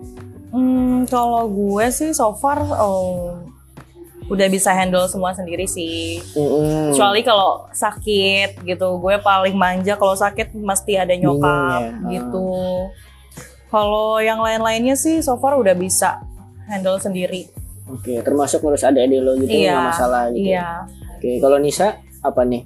Hmm, kalau gue sih so far oh, udah bisa handle semua sendiri sih. Kecuali kalau sakit gitu, gue paling manja kalau sakit mesti ada nyokap Bingung ya. gitu. Kalau yang lain-lainnya sih so far udah bisa handle sendiri. Oke, termasuk ngurus adik-adik lo gitu nggak iya. masalah gitu. Iya. Oke, kalau Nisa apa nih?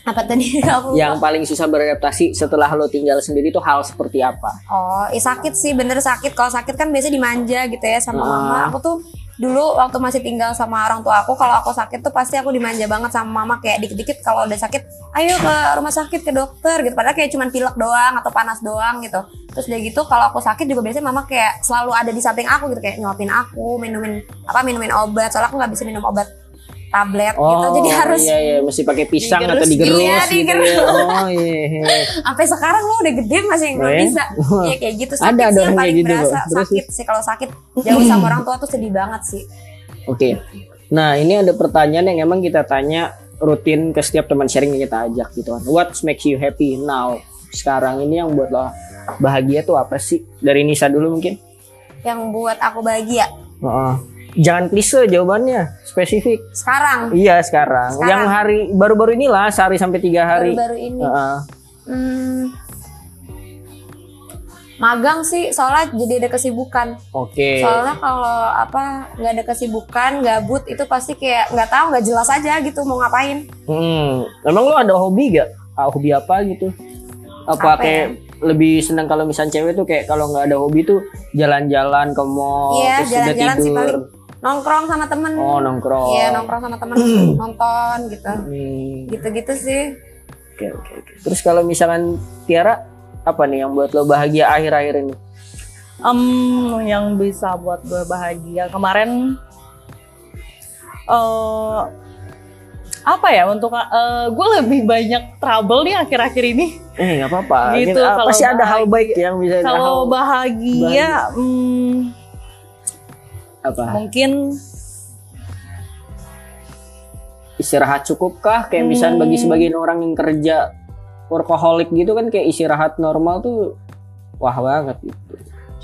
apa tadi (laughs) aku Yang paling susah beradaptasi setelah lo tinggal sendiri itu hal seperti apa? Oh, eh, sakit sih, bener sakit. Kalau sakit kan biasanya dimanja gitu ya sama Ah. mama. Aku tuh dulu waktu masih tinggal sama orang tua aku, kalau aku sakit tuh pasti aku dimanja banget sama mama kayak dikit-dikit kalau udah sakit, ayo ke rumah sakit ke dokter gitu. Padahal kayak cuman pilek doang atau panas doang gitu. Terus udah gitu kalau aku sakit juga biasanya mama kayak selalu ada di samping aku gitu kayak nyuapin aku, minumin apa minumin obat. Soalnya aku nggak bisa minum obat tablet gitu. Jadi harus iya iya mesti pakai pisang Digerus. atau digerus Iya, gitu ya. digerus. Oh iya. iya. (laughs) sampai sekarang lo udah gede masih nggak Eh? bisa ya kayak gitu sakit Ada, sih ada yang paling gitu berasa kok. Terus? sakit sih kalau sakit jauh sama orang tua tuh sedih banget sih Oke. Nah, ini ada pertanyaan yang emang kita tanya rutin ke setiap teman sharing yang kita ajak gitu kan. What makes you happy now? Sekarang ini yang buat lo bahagia tuh apa sih? Dari Nisa dulu mungkin. yang buat aku bahagia Heeh. Jangan klise jawabannya, spesifik. sekarang Iya sekarang. Sekarang. Yang hari baru-baru inilah sehari sampai tiga hari. baru-baru ini Heeh. hmm, magang sih soalnya jadi ada kesibukan Oke. soalnya kalau apa nggak ada kesibukan gabut itu pasti kayak nggak tahu nggak jelas aja gitu mau ngapain Hmm, emang lo ada hobi gak? Ah, hobi apa gitu? Apa, Apa kayak lebih senang kalau misalnya cewek tuh kayak kalau nggak ada hobi tuh jalan-jalan ke mall Iya, terus udah jalan-jalan sih tidur. paling. Nongkrong sama temen Oh nongkrong. iya nongkrong sama temen (clears throat) nonton gitu Hmm, gitu-gitu sih Oke oke oke. Terus kalau misalkan Tiara apa nih yang buat lo bahagia akhir-akhir ini? Em, yang bisa buat gue bahagia kemarin eh apa ya untuk eh, gue lebih banyak trouble nih akhir-akhir ini. Eh nggak apa-apa. Gitu, kalau pasti ada hal bahagia- baik yang bisa hal Kalau bahagia, hmm, apa? mungkin Istirahat cukup kah? Kayak misalnya bagi Hmm. sebagian orang yang kerja workaholic gitu kan kayak istirahat normal tuh wah banget gitu.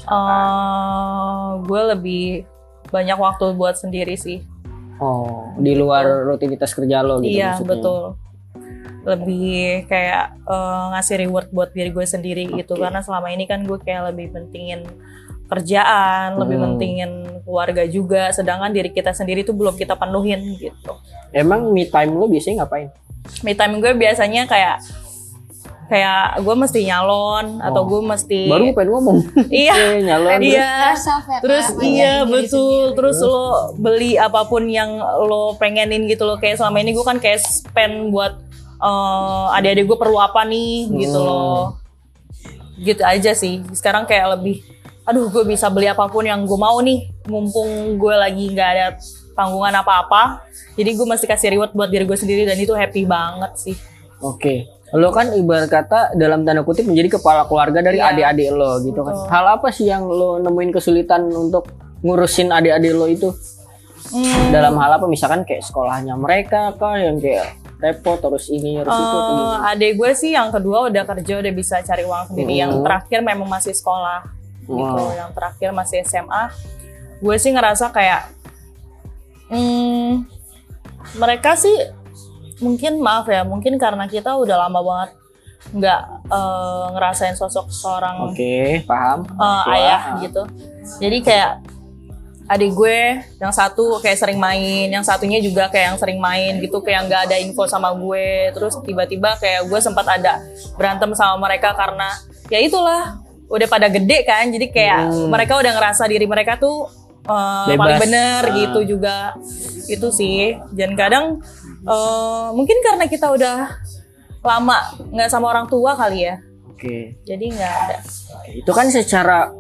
eh gue lebih banyak waktu buat sendiri sih. Oh, di luar rutinitas kerja lo gitu iya maksudnya. betul. Lebih kayak eh, ngasih reward buat diri gue sendiri gitu Oke. karena selama ini kan gue kayak lebih pentingin kerjaan, lebih Hmm. pentingin keluarga juga, sedangkan diri kita sendiri tuh belum kita penuhin gitu. Emang me time lo biasanya ngapain? Me time gue biasanya kayak kayak gue mesti nyalon atau Oh. gue mesti Baru gue pengen ngomong. (laughs) iya (laughs) Eh, nyalon. iya ya, terus Kak. iya betul sendiri. terus lo beli apa pun yang lo pengenin gitu loh kayak selama ini gue kan kayak spend buat eh, adik-adik gue perlu apa nih gitu Hmm. loh gitu aja sih sekarang kayak lebih aduh gue bisa beli apa pun yang gue mau nih mumpung gue lagi nggak ada tanggungan apa-apa jadi gue mesti kasih reward buat diri gue sendiri dan itu happy banget sih Oke. Lo kan ibarat kata dalam tanda kutip menjadi kepala keluarga dari Iya. adik-adik lo gitu kan. Betul. Hal apa sih yang lo nemuin kesulitan untuk ngurusin adik-adik lo itu? Hmm. Dalam hal apa misalkan kayak sekolahnya mereka kah yang kayak repot terus ini harus itu atau Eh, gimana? adik gue sih yang kedua udah kerja udah bisa cari uang sendiri. Yang Hmm. terakhir memang masih sekolah gitu. Wow. Yang terakhir masih SMA. Gue sih ngerasa kayak hmm, mereka sih mungkin maaf ya, mungkin karena kita udah lama banget nggak eh, ngerasain sosok seorang Oke, paham. eh, Tua. ayah gitu. Jadi kayak adik gue yang satu kayak sering main, yang satunya juga kayak yang sering main gitu, kayak nggak ada info sama gue. Terus tiba-tiba kayak gue sempat ada berantem sama mereka karena ya itulah udah pada gede kan, jadi kayak Hmm. mereka udah ngerasa diri mereka tuh eh, Bebas. paling bener Ah. gitu juga. Itu sih. Dan kadang eh, mungkin karena kita udah lama nggak sama orang tua kali ya, Oke. jadi nggak ada. Itu kan secara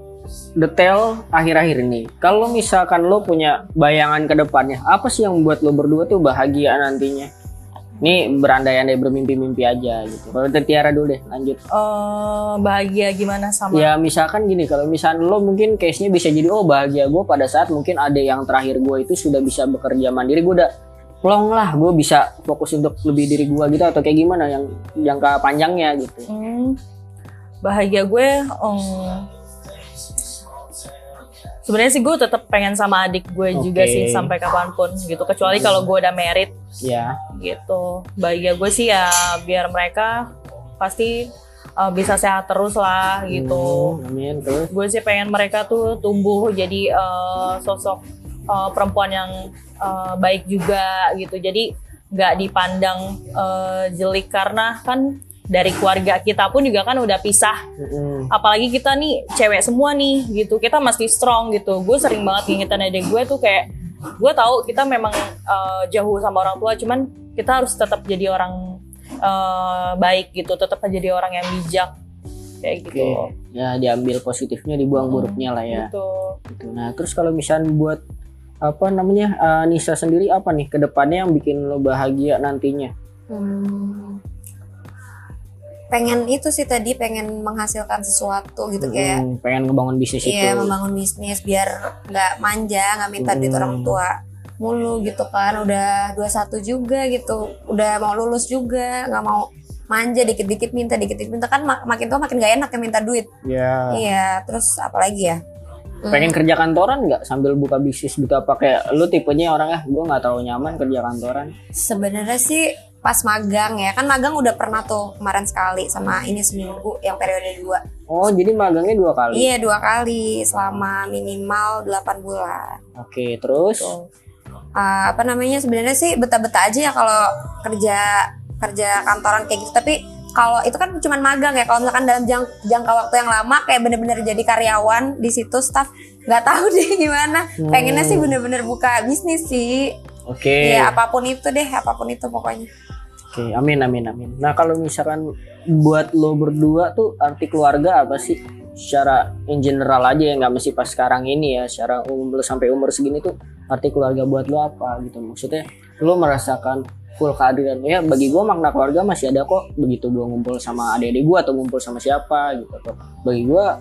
detail akhir-akhir ini. Kalau misalkan lo punya bayangan ke depannya, apa sih yang membuat lo berdua tuh bahagia nantinya? Ini berandai-andai bermimpi-mimpi aja gitu. Kalau dari Tiara dulu deh, lanjut. Eh, bahagia gimana sama Ya misalkan gini, kalau misalkan lo mungkin case-nya bisa jadi oh bahagia gue pada saat mungkin ada yang terakhir gue itu sudah bisa bekerja mandiri, gue udah plong lah, gue bisa fokus untuk lebih diri gue gitu atau kayak gimana yang jangka panjangnya gitu. Hmm, bahagia gue em, sebenarnya sih gue tetap pengen sama adik gue juga Oke. sih sampai kapan pun gitu. Kecuali kalau gue udah merit Ya, gitu. Bahagia gue sih ya biar mereka pasti eh, bisa sehat terus lah gitu. Hmm, amin. Terus. gue sih pengen mereka tuh tumbuh jadi eh, sosok eh, perempuan yang eh, baik juga gitu. Jadi nggak dipandang eh, jelek karena kan dari keluarga kita pun juga kan udah pisah. Apalagi kita nih cewek semua nih gitu. Kita masih strong gitu. Gue sering banget ngingetin adik gue tuh kayak gue tahu kita memang eh, jauh sama orang tua cuman kita harus tetap jadi orang eh, baik gitu. Tetap jadi orang yang bijak. Kayak Oke, gitu ya diambil positifnya, dibuang Hmm, buruknya lah ya. gitu. Gitu. Nah, terus kalau misalnya buat apa namanya eh, Nisa sendiri apa nih ke depannya yang bikin lo bahagia nantinya? Hmm. Pengen itu sih tadi pengen menghasilkan sesuatu gitu kayak Mm, pengen ngebangun bisnis itu. Iya membangun bisnis biar nggak manja nggak minta duit Hmm. orang tua mulu gitu kan udah 21 juga gitu udah mau lulus juga nggak mau manja dikit-dikit minta dikit-dikit minta kan mak- makin tua makin gak enak ya minta duit Ya. iya terus apalagi ya Hmm. Pengen kerja kantoran nggak sambil buka bisnis gitu apa kayak lu tipenya orang ah gue nggak terlalu nyaman kerja kantoran. sebenarnya sih pas magang ya kan magang udah pernah tuh kemarin sekali sama ini seminggu yang periode dua Oh jadi magangnya dua kali. iya dua kali selama minimal 8 bulan Oke terus. Tuh. Uh, apa namanya sebenarnya sih betah-betah aja ya kalau kerja kerja kantoran kayak gitu tapi kalau itu kan cuman magang ya kalau misalkan dalam jang- jangka waktu yang lama kayak bener-bener jadi karyawan di situ staff nggak tahu (laughs) deh gimana Hmm. pengennya sih bener-bener buka bisnis sih Oke. ya apa pun itu deh apa pun itu pokoknya Oke, amin amin amin. Nah, kalau misalkan buat lo berdua tuh arti keluarga apa sih? Secara in general aja ya, nggak mesti pas sekarang ini ya. Secara umum lo sampai umur segini tuh arti keluarga buat lo apa gitu? Maksudnya lo merasakan full kehadiran ya bagi gua makna keluarga masih ada kok begitu gua ngumpul sama adik-adik gua atau ngumpul sama siapa gitu tuh bagi gua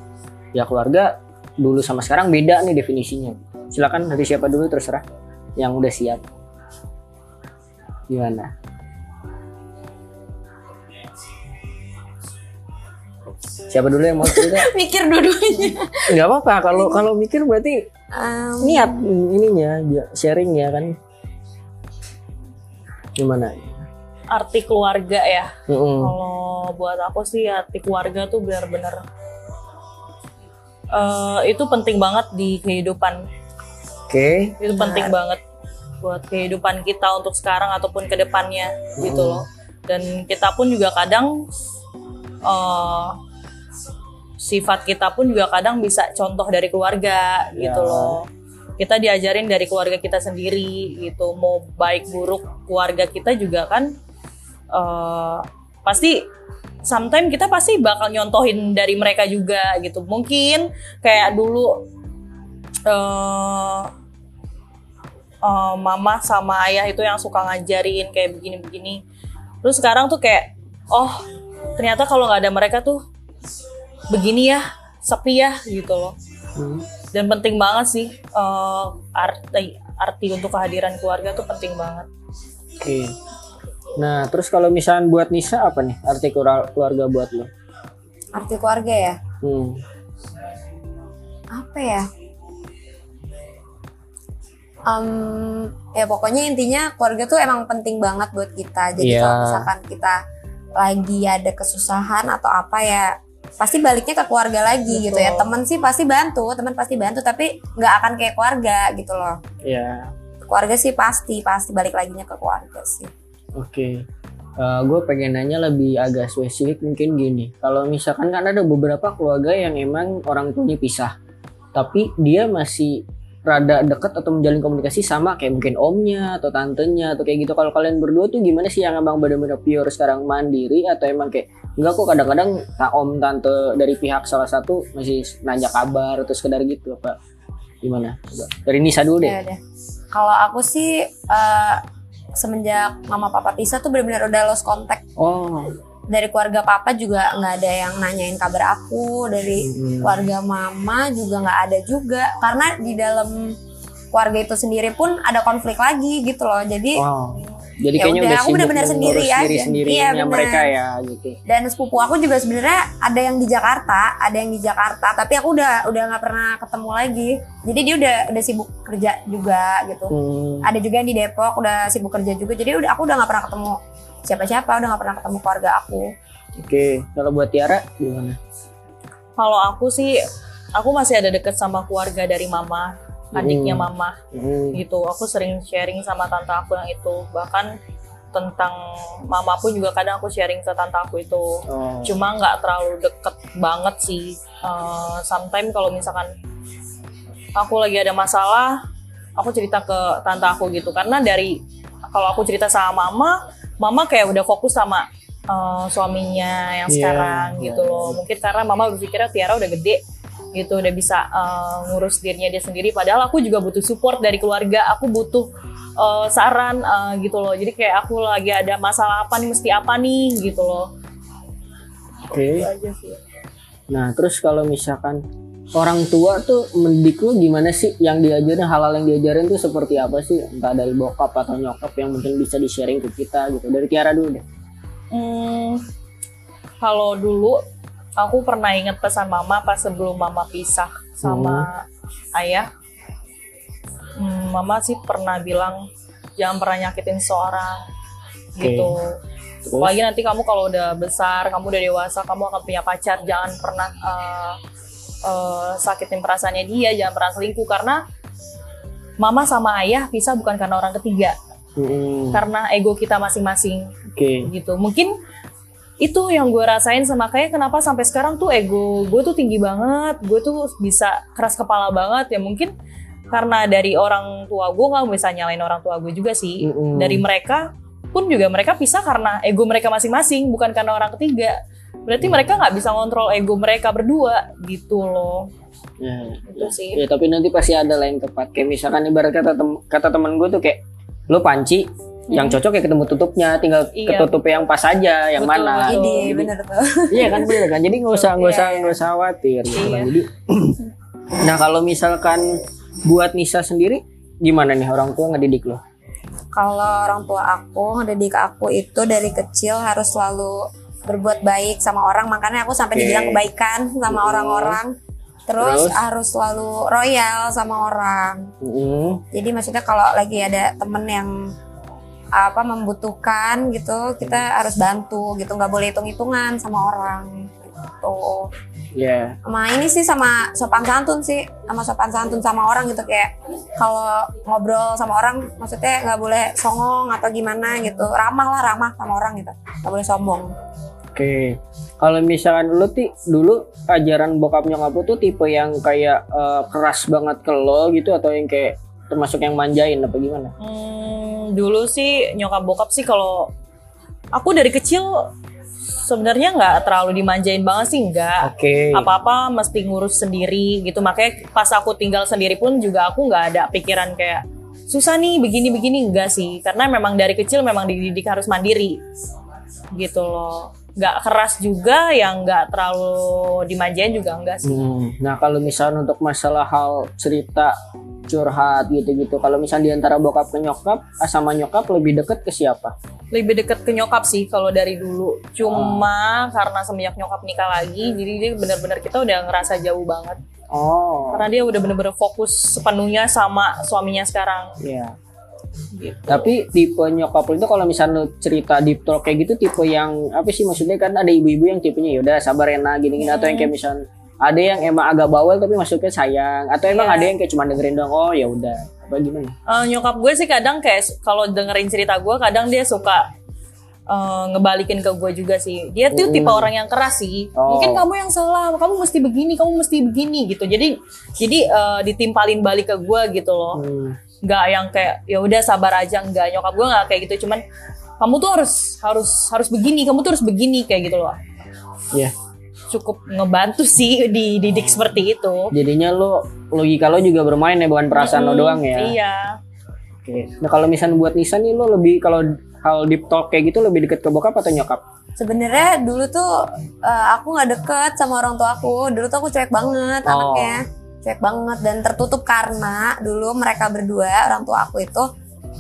ya keluarga dulu sama sekarang beda nih definisinya silakan dari siapa dulu terserah yang udah siap gimana siapa dulu yang mau cerita (laughs) mikir dua-duanya nggak apa-apa kalau kalau mikir berarti Um, niat ininya sharing ya kan gimana arti keluarga ya Mm-mm. Kalau buat aku sih arti keluarga tuh benar-benar eh, itu penting banget di kehidupan. oke Itu penting banget buat kehidupan kita untuk sekarang ataupun ke depannya gitu Hmm. loh. Dan kita pun juga kadang eh, sifat kita pun juga kadang bisa contoh dari keluarga gitu Ya. loh. Kita diajarin dari keluarga kita sendiri gitu. Mau baik buruk keluarga kita juga kan eh, pasti sometimes kita pasti bakal nyontohin dari mereka juga gitu. Mungkin kayak dulu eh eh, mama sama ayah itu yang suka ngajarin kayak begini-begini. Terus sekarang tuh kayak oh ternyata kalau nggak ada mereka tuh begini ya sepi ya gitu loh. Hmm. Dan penting banget sih eh, arti arti untuk kehadiran keluarga tuh penting banget. oke nah terus kalau misalnya buat Nisa apa nih arti keluar- keluarga buat lo arti keluarga ya hmm. apa ya Em, ya pokoknya intinya keluarga tuh emang penting banget buat kita jadi Iya. kalau misalkan kita lagi ada kesusahan atau apa ya pasti baliknya ke keluarga lagi gitu ya. Betul. temen sih pasti bantu teman pasti bantu tapi nggak akan kayak keluarga gitu loh. Ya keluarga sih pasti pasti balik laginya ke keluarga sih. Oke, gue pengen nanya lebih agak spesifik mungkin gini. Kalau misalkan kan ada beberapa keluarga yang emang orang tuanya pisah, tapi dia masih rada deket atau menjalin komunikasi sama kayak mungkin omnya atau tantenya atau kayak gitu. Kalau kalian berdua tuh gimana sih yang emang bener-bener pure sekarang? Mandiri atau emang kayak enggak kok kadang-kadang tak om tante dari pihak salah satu masih nanya kabar atau sekedar gitu apa gimana? Coba. Dari Nisa dulu deh. Ya udah. Kalau aku sih eh, semenjak mama papa pisah tuh benar-benar udah lost contact. Oh. Dari keluarga papa juga nggak ada yang nanyain kabar aku. Dari Hmm. keluarga mama juga nggak ada juga. Karena di dalam keluarga itu sendiri pun ada konflik lagi gitu loh. Jadi wow jadi Ya kayaknya udah, udah aku mengurus sendiri diri sendiri Iya, bener. mereka ya gitu. Dan sepupu aku juga sebenarnya ada yang di Jakarta ada yang di Jakarta. Tapi aku udah udah nggak pernah ketemu lagi. Jadi dia udah udah sibuk kerja juga gitu. Hmm. ada juga yang di Depok udah sibuk kerja juga. Jadi udah aku udah nggak pernah ketemu siapa-siapa udah nggak pernah ketemu keluarga aku. Oke, kalau buat Tiara gimana? Kalau aku sih, aku masih ada deket sama keluarga dari mama, adiknya mama Hmm. gitu. Aku sering sharing sama tante aku yang itu. Bahkan tentang mama pun juga kadang aku sharing ke tante aku itu. Oh. Cuma nggak terlalu deket banget sih. Uh, sometimes kalau misalkan aku lagi ada masalah, aku cerita ke tante aku gitu. Karena dari kalau aku cerita sama mama, mama kayak udah fokus sama uh, suaminya yang Iya, sekarang iya, gitu loh. Mungkin karena mama berpikirnya Tiara udah gede gitu, udah bisa uh, ngurus dirinya dia sendiri. Padahal aku juga butuh support dari keluarga. Aku butuh uh, saran uh, gitu loh. Jadi kayak aku lagi ada masalah apa nih, mesti apa nih gitu loh. Oke. Itu aja sih. Nah, terus kalau misalkan orang tua tuh mendidik lu gimana sih yang diajarin hal-hal yang diajarin tuh seperti apa sih entah dari bokap atau nyokap yang mungkin bisa di sharing ke kita gitu dari Tiara dulu deh Hmm, kalau dulu aku pernah inget pesan mama pas sebelum mama pisah sama ayah. Hmm, mama sih pernah bilang jangan pernah nyakitin seorang gitu. Terus? Apalagi nanti kamu kalau udah besar, kamu udah dewasa, kamu akan punya pacar, jangan pernah uh, uh, sakitin perasaannya dia, jangan pernah selingkuh karena mama sama ayah pisah bukan karena orang ketiga, Mm-mm. karena ego kita masing-masing oke gitu mungkin itu yang gue rasain sama kayak kenapa sampai sekarang tuh ego gue tuh tinggi banget. Gue tuh bisa keras kepala banget. Ya mungkin karena dari orang tua gue nggak bisa nyalain orang tua gue juga sih. Mm-mm. dari mereka pun juga mereka pisah karena ego mereka masing-masing bukan karena orang ketiga. Berarti mereka nggak bisa ngontrol ego mereka berdua gitu loh. Ya, itu sih. Ya tapi nanti pasti ada lain tepat kayak misalkan ibarat kata tem- kata temen gue tuh kayak lu panci yang cocok ya ketemu tutupnya tinggal Iya. ketutup yang pas aja yang Betul, mana betul. Ide Jadi- bener tuh Iya kan bener kan. Jadi nggak usah nggak usah Iya. nggak usah khawatir. gitu kan. Iya. Jadi (clears throat) nah kalau misalkan buat Nisa sendiri gimana nih orang tua ngedidik lo? kalau orang tua aku ngedidik aku itu dari kecil harus selalu berbuat baik sama orang makanya aku sampai Oke. dibilang kebaikan sama orang-orang terus, Terus? harus selalu royal sama orang Mm-mm. jadi maksudnya kalau lagi ada temen yang apa membutuhkan gitu kita harus bantu gitu nggak boleh hitung-hitungan sama orang gitu Ya. sama ini sih sama sopan santun sih sama sopan santun sama orang gitu kayak kalau ngobrol sama orang maksudnya nggak boleh songong atau gimana gitu ramah lah ramah sama orang gitu nggak boleh sombong Oke. Kalau misalkan lu ti dulu ajaran bokap nyokap lu tuh tipe yang kayak eh, keras banget ke lo gitu atau yang kayak termasuk yang manjain apa gimana? Hmm, dulu sih nyokap bokap sih kalau aku dari kecil sebenarnya nggak terlalu dimanjain banget sih nggak. Oke. apa-apa mesti ngurus sendiri gitu. Makanya pas aku tinggal sendiri pun juga aku nggak ada pikiran kayak susah nih begini-begini. Enggak sih. Karena memang dari kecil memang dididik harus mandiri gitu loh nggak keras juga yang nggak terlalu dimanjain juga enggak sih. Hmm, Nah kalau misalnya untuk masalah hal cerita curhat gitu-gitu, kalau misalnya di antara bokap ke nyokap, ah, sama nyokap lebih deket ke siapa? lebih deket ke nyokap sih kalau dari dulu. Cuma karena semenjak nyokap nikah lagi jadi dia benar-benar kita udah ngerasa jauh banget. Oh, karena dia udah bener-bener fokus sepenuhnya sama suaminya sekarang. Iya. Gitu. Tapi tipe nyokap lu itu kalau misalnya cerita deep talk kayak gitu tipe yang apa sih maksudnya kan ada ibu-ibu yang tipenya yaudah sabar Rena gini-gini atau yang kayak misalnya ada yang emang agak bawel tapi maksudnya sayang atau emang Iya. ada yang kayak cuma dengerin doang oh ya udah apa gimana? Eh, nyokap gue sih kadang kayak kalau dengerin cerita gue kadang dia suka eh, ngebalikin ke gue juga sih dia tuh tipe Hmm. orang yang keras sih Oh. mungkin kamu yang salah kamu mesti begini kamu mesti begini gitu jadi jadi eh, ditimpalin balik ke gue gitu loh Hmm. Nggak yang kayak ya udah sabar aja nggak nyokap gue nggak kayak gitu cuman kamu tuh harus harus harus begini kamu tuh harus begini kayak gitu loh Iya. cukup ngebantu sih (laughs) dididik seperti itu Jadinya lo logika lo juga bermain ya bukan perasaan lo Mm-mm, doang ya. iya Oke. Nah kalau misalnya buat Nisa nih lo lebih kalau hal deep talk kayak gitu lebih deket ke bokap atau nyokap? Sebenarnya dulu tuh eh, aku nggak deket sama orang tua aku. Dulu tuh aku cuek banget Oh. anaknya, cuek banget dan tertutup karena dulu mereka berdua orang tua aku itu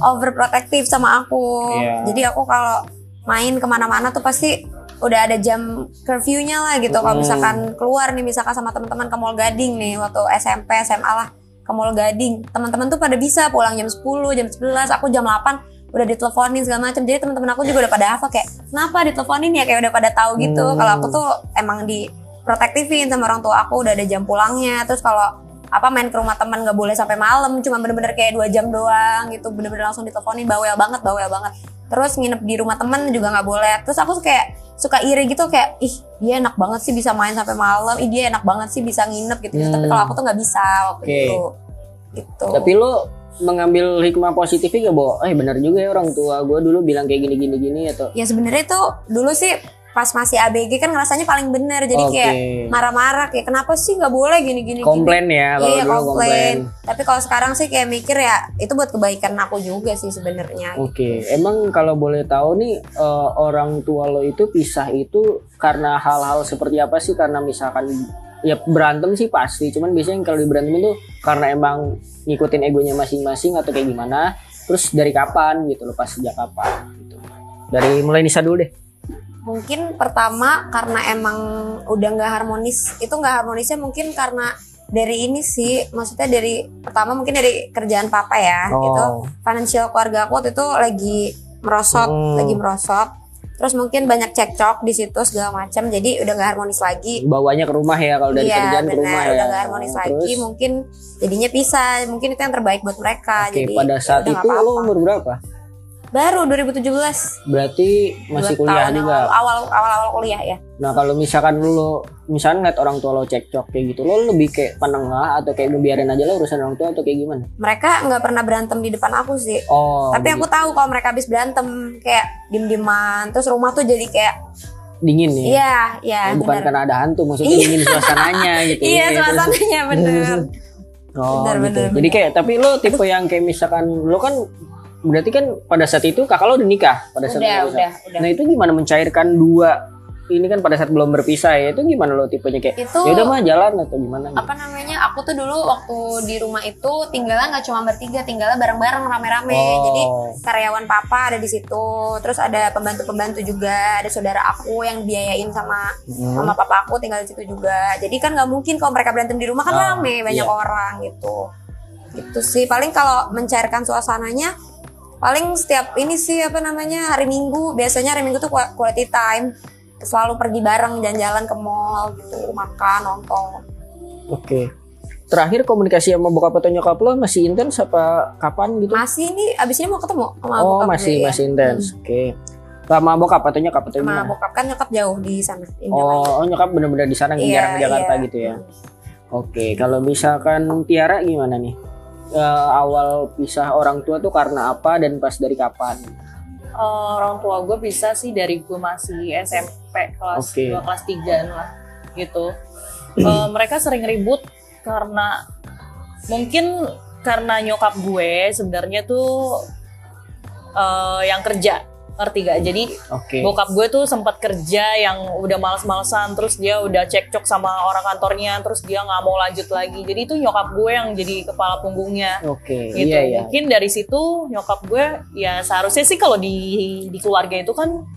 overprotective sama aku. Iya. Jadi aku kalau main ke mana-mana tuh pasti udah ada jam curfew-nya lah gitu. Kalau misalkan keluar nih misalkan sama teman-teman ke Mall Gading nih waktu SMP SMA lah ke Mall Gading. Teman-teman tuh pada bisa pulang jam 10, jam 11, aku jam 8 udah diteleponin segala macam. Jadi teman-teman aku juga udah pada hafal kayak kenapa diteleponin ya kayak udah pada tahu gitu. Hmm. Kalau aku tuh emang di protektifin sama orang tua aku udah ada jam pulangnya. Terus kalau apa main ke rumah teman nggak boleh sampai malam cuma bener-bener kayak dua jam doang gitu. Bener-bener langsung diteleponin bawel banget bawel banget. Terus nginep di rumah temen juga nggak boleh. Terus aku kayak suka iri gitu kayak ih dia enak banget sih bisa main sampai malam. Ih dia enak banget sih bisa nginep gitu, Hmm. tapi kalau aku tuh nggak bisa waktu Oke. itu. Gitu. Tapi lo mengambil hikmah positifnya gak bahwa eh benar juga ya orang tua gue dulu bilang kayak gini gini gini atau ya sebenarnya tuh dulu sih pas masih ABG kan ngerasanya paling bener jadi Oke. kayak marah-marah kayak kenapa sih nggak boleh gini gini komplain ya kalau iya dulu komplain tapi kalau sekarang sih kayak mikir ya itu buat kebaikan aku juga sih sebenarnya Oke, emang kalau boleh tahu nih eh, orang tua lo itu pisah itu karena hal-hal seperti apa sih? Karena misalkan ya berantem sih pasti, cuman biasanya kalau di berantem itu karena emang ngikutin egonya masing-masing atau kayak gimana? Terus dari kapan gitu lo pas sejak kapan gitu? Dari mulai Nisa dulu deh. Mungkin pertama karena emang udah nggak harmonis itu nggak harmonisnya mungkin karena dari ini sih maksudnya dari pertama mungkin dari kerjaan papa ya Oh. gitu financial keluarga aku waktu itu lagi merosot Hmm. lagi merosot terus mungkin banyak cekcok di situ segala macam jadi udah nggak harmonis lagi Bawanya ke rumah ya kalau dari iya kerjaan ke rumah benar ya. udah nggak harmonis Terus, lagi mungkin jadinya pisah mungkin itu yang terbaik buat mereka Oke, jadi pada ya saat udah itu nggak lo apa-apa. umur berapa? Baru 2017 Berarti masih kuliah juga. awal awal awal kuliah ya Nah kalau misalkan lo misalkan ngeliat orang tua lo cekcok kayak gitu, lo lebih kayak penengah atau kayak ngebiarin aja lah urusan orang tua atau kayak gimana? mereka nggak pernah berantem di depan aku sih Oh, tapi aku tahu kalau mereka habis berantem kayak diem dieman terus rumah tuh jadi kayak dingin nih. iya iya Ya, bukan bener karena ada hantu, maksudnya dingin suasananya (laughs) gitu. iya suasananya bener (laughs) Oh, Bener, gitu. bener, Jadi kayak tapi lo tipe yang kayak misalkan lo kan berarti kan pada saat itu kakak lo udah nikah pada saat udah udah udah Nah itu gimana mencairkan dua ini kan pada saat belum berpisah ya itu gimana lo tipenya kayak itu ya udah mah jalan atau gimana? gitu? apa namanya aku tuh dulu waktu di rumah itu tinggalnya nggak cuma bertiga tinggalnya bareng-bareng rame-rame Oh. jadi karyawan papa ada di situ terus ada pembantu-pembantu juga ada saudara aku yang biayain sama Hmm. sama papa aku tinggal di situ juga jadi kan nggak mungkin kalau mereka berantem di rumah kan Oh, rame banyak iya. orang gitu gitu sih paling kalau mencairkan suasananya paling setiap ini sih apa namanya hari minggu biasanya hari minggu tuh qua- quality time selalu pergi bareng jalan-jalan ke mall gitu makan nonton Oke. Terakhir komunikasi sama bokap atau nyokap lo masih intens apa kapan gitu? masih nih abis ini mau ketemu sama oh bokap masih gue, ya. masih intens. Oke. Sama bokap atau nyokap atau sama gimana? bokap kan nyokap jauh di sana di. Oh, oh, nyokap bener-bener di sana Iya, jarang ke Jakarta iya. gitu ya. Oke, kalau misalkan Tiara gimana nih? Eh, awal pisah orang tua tuh karena apa dan pas dari kapan? Eh, orang tua gue bisa sih dari gue masih SMP kelas Oke. 2 kelas 3 lah gitu. Eh, mereka sering ribut karena mungkin karena nyokap gue sebenarnya tuh eh, yang kerja ngerti gak? Jadi Oke. bokap gue tuh sempat kerja yang udah males-malesan terus dia udah cekcok sama orang kantornya terus dia nggak mau lanjut lagi jadi itu nyokap gue yang jadi kepala punggungnya Oke, gitu iya ya. mungkin dari situ nyokap gue ya seharusnya sih kalau di di keluarga itu kan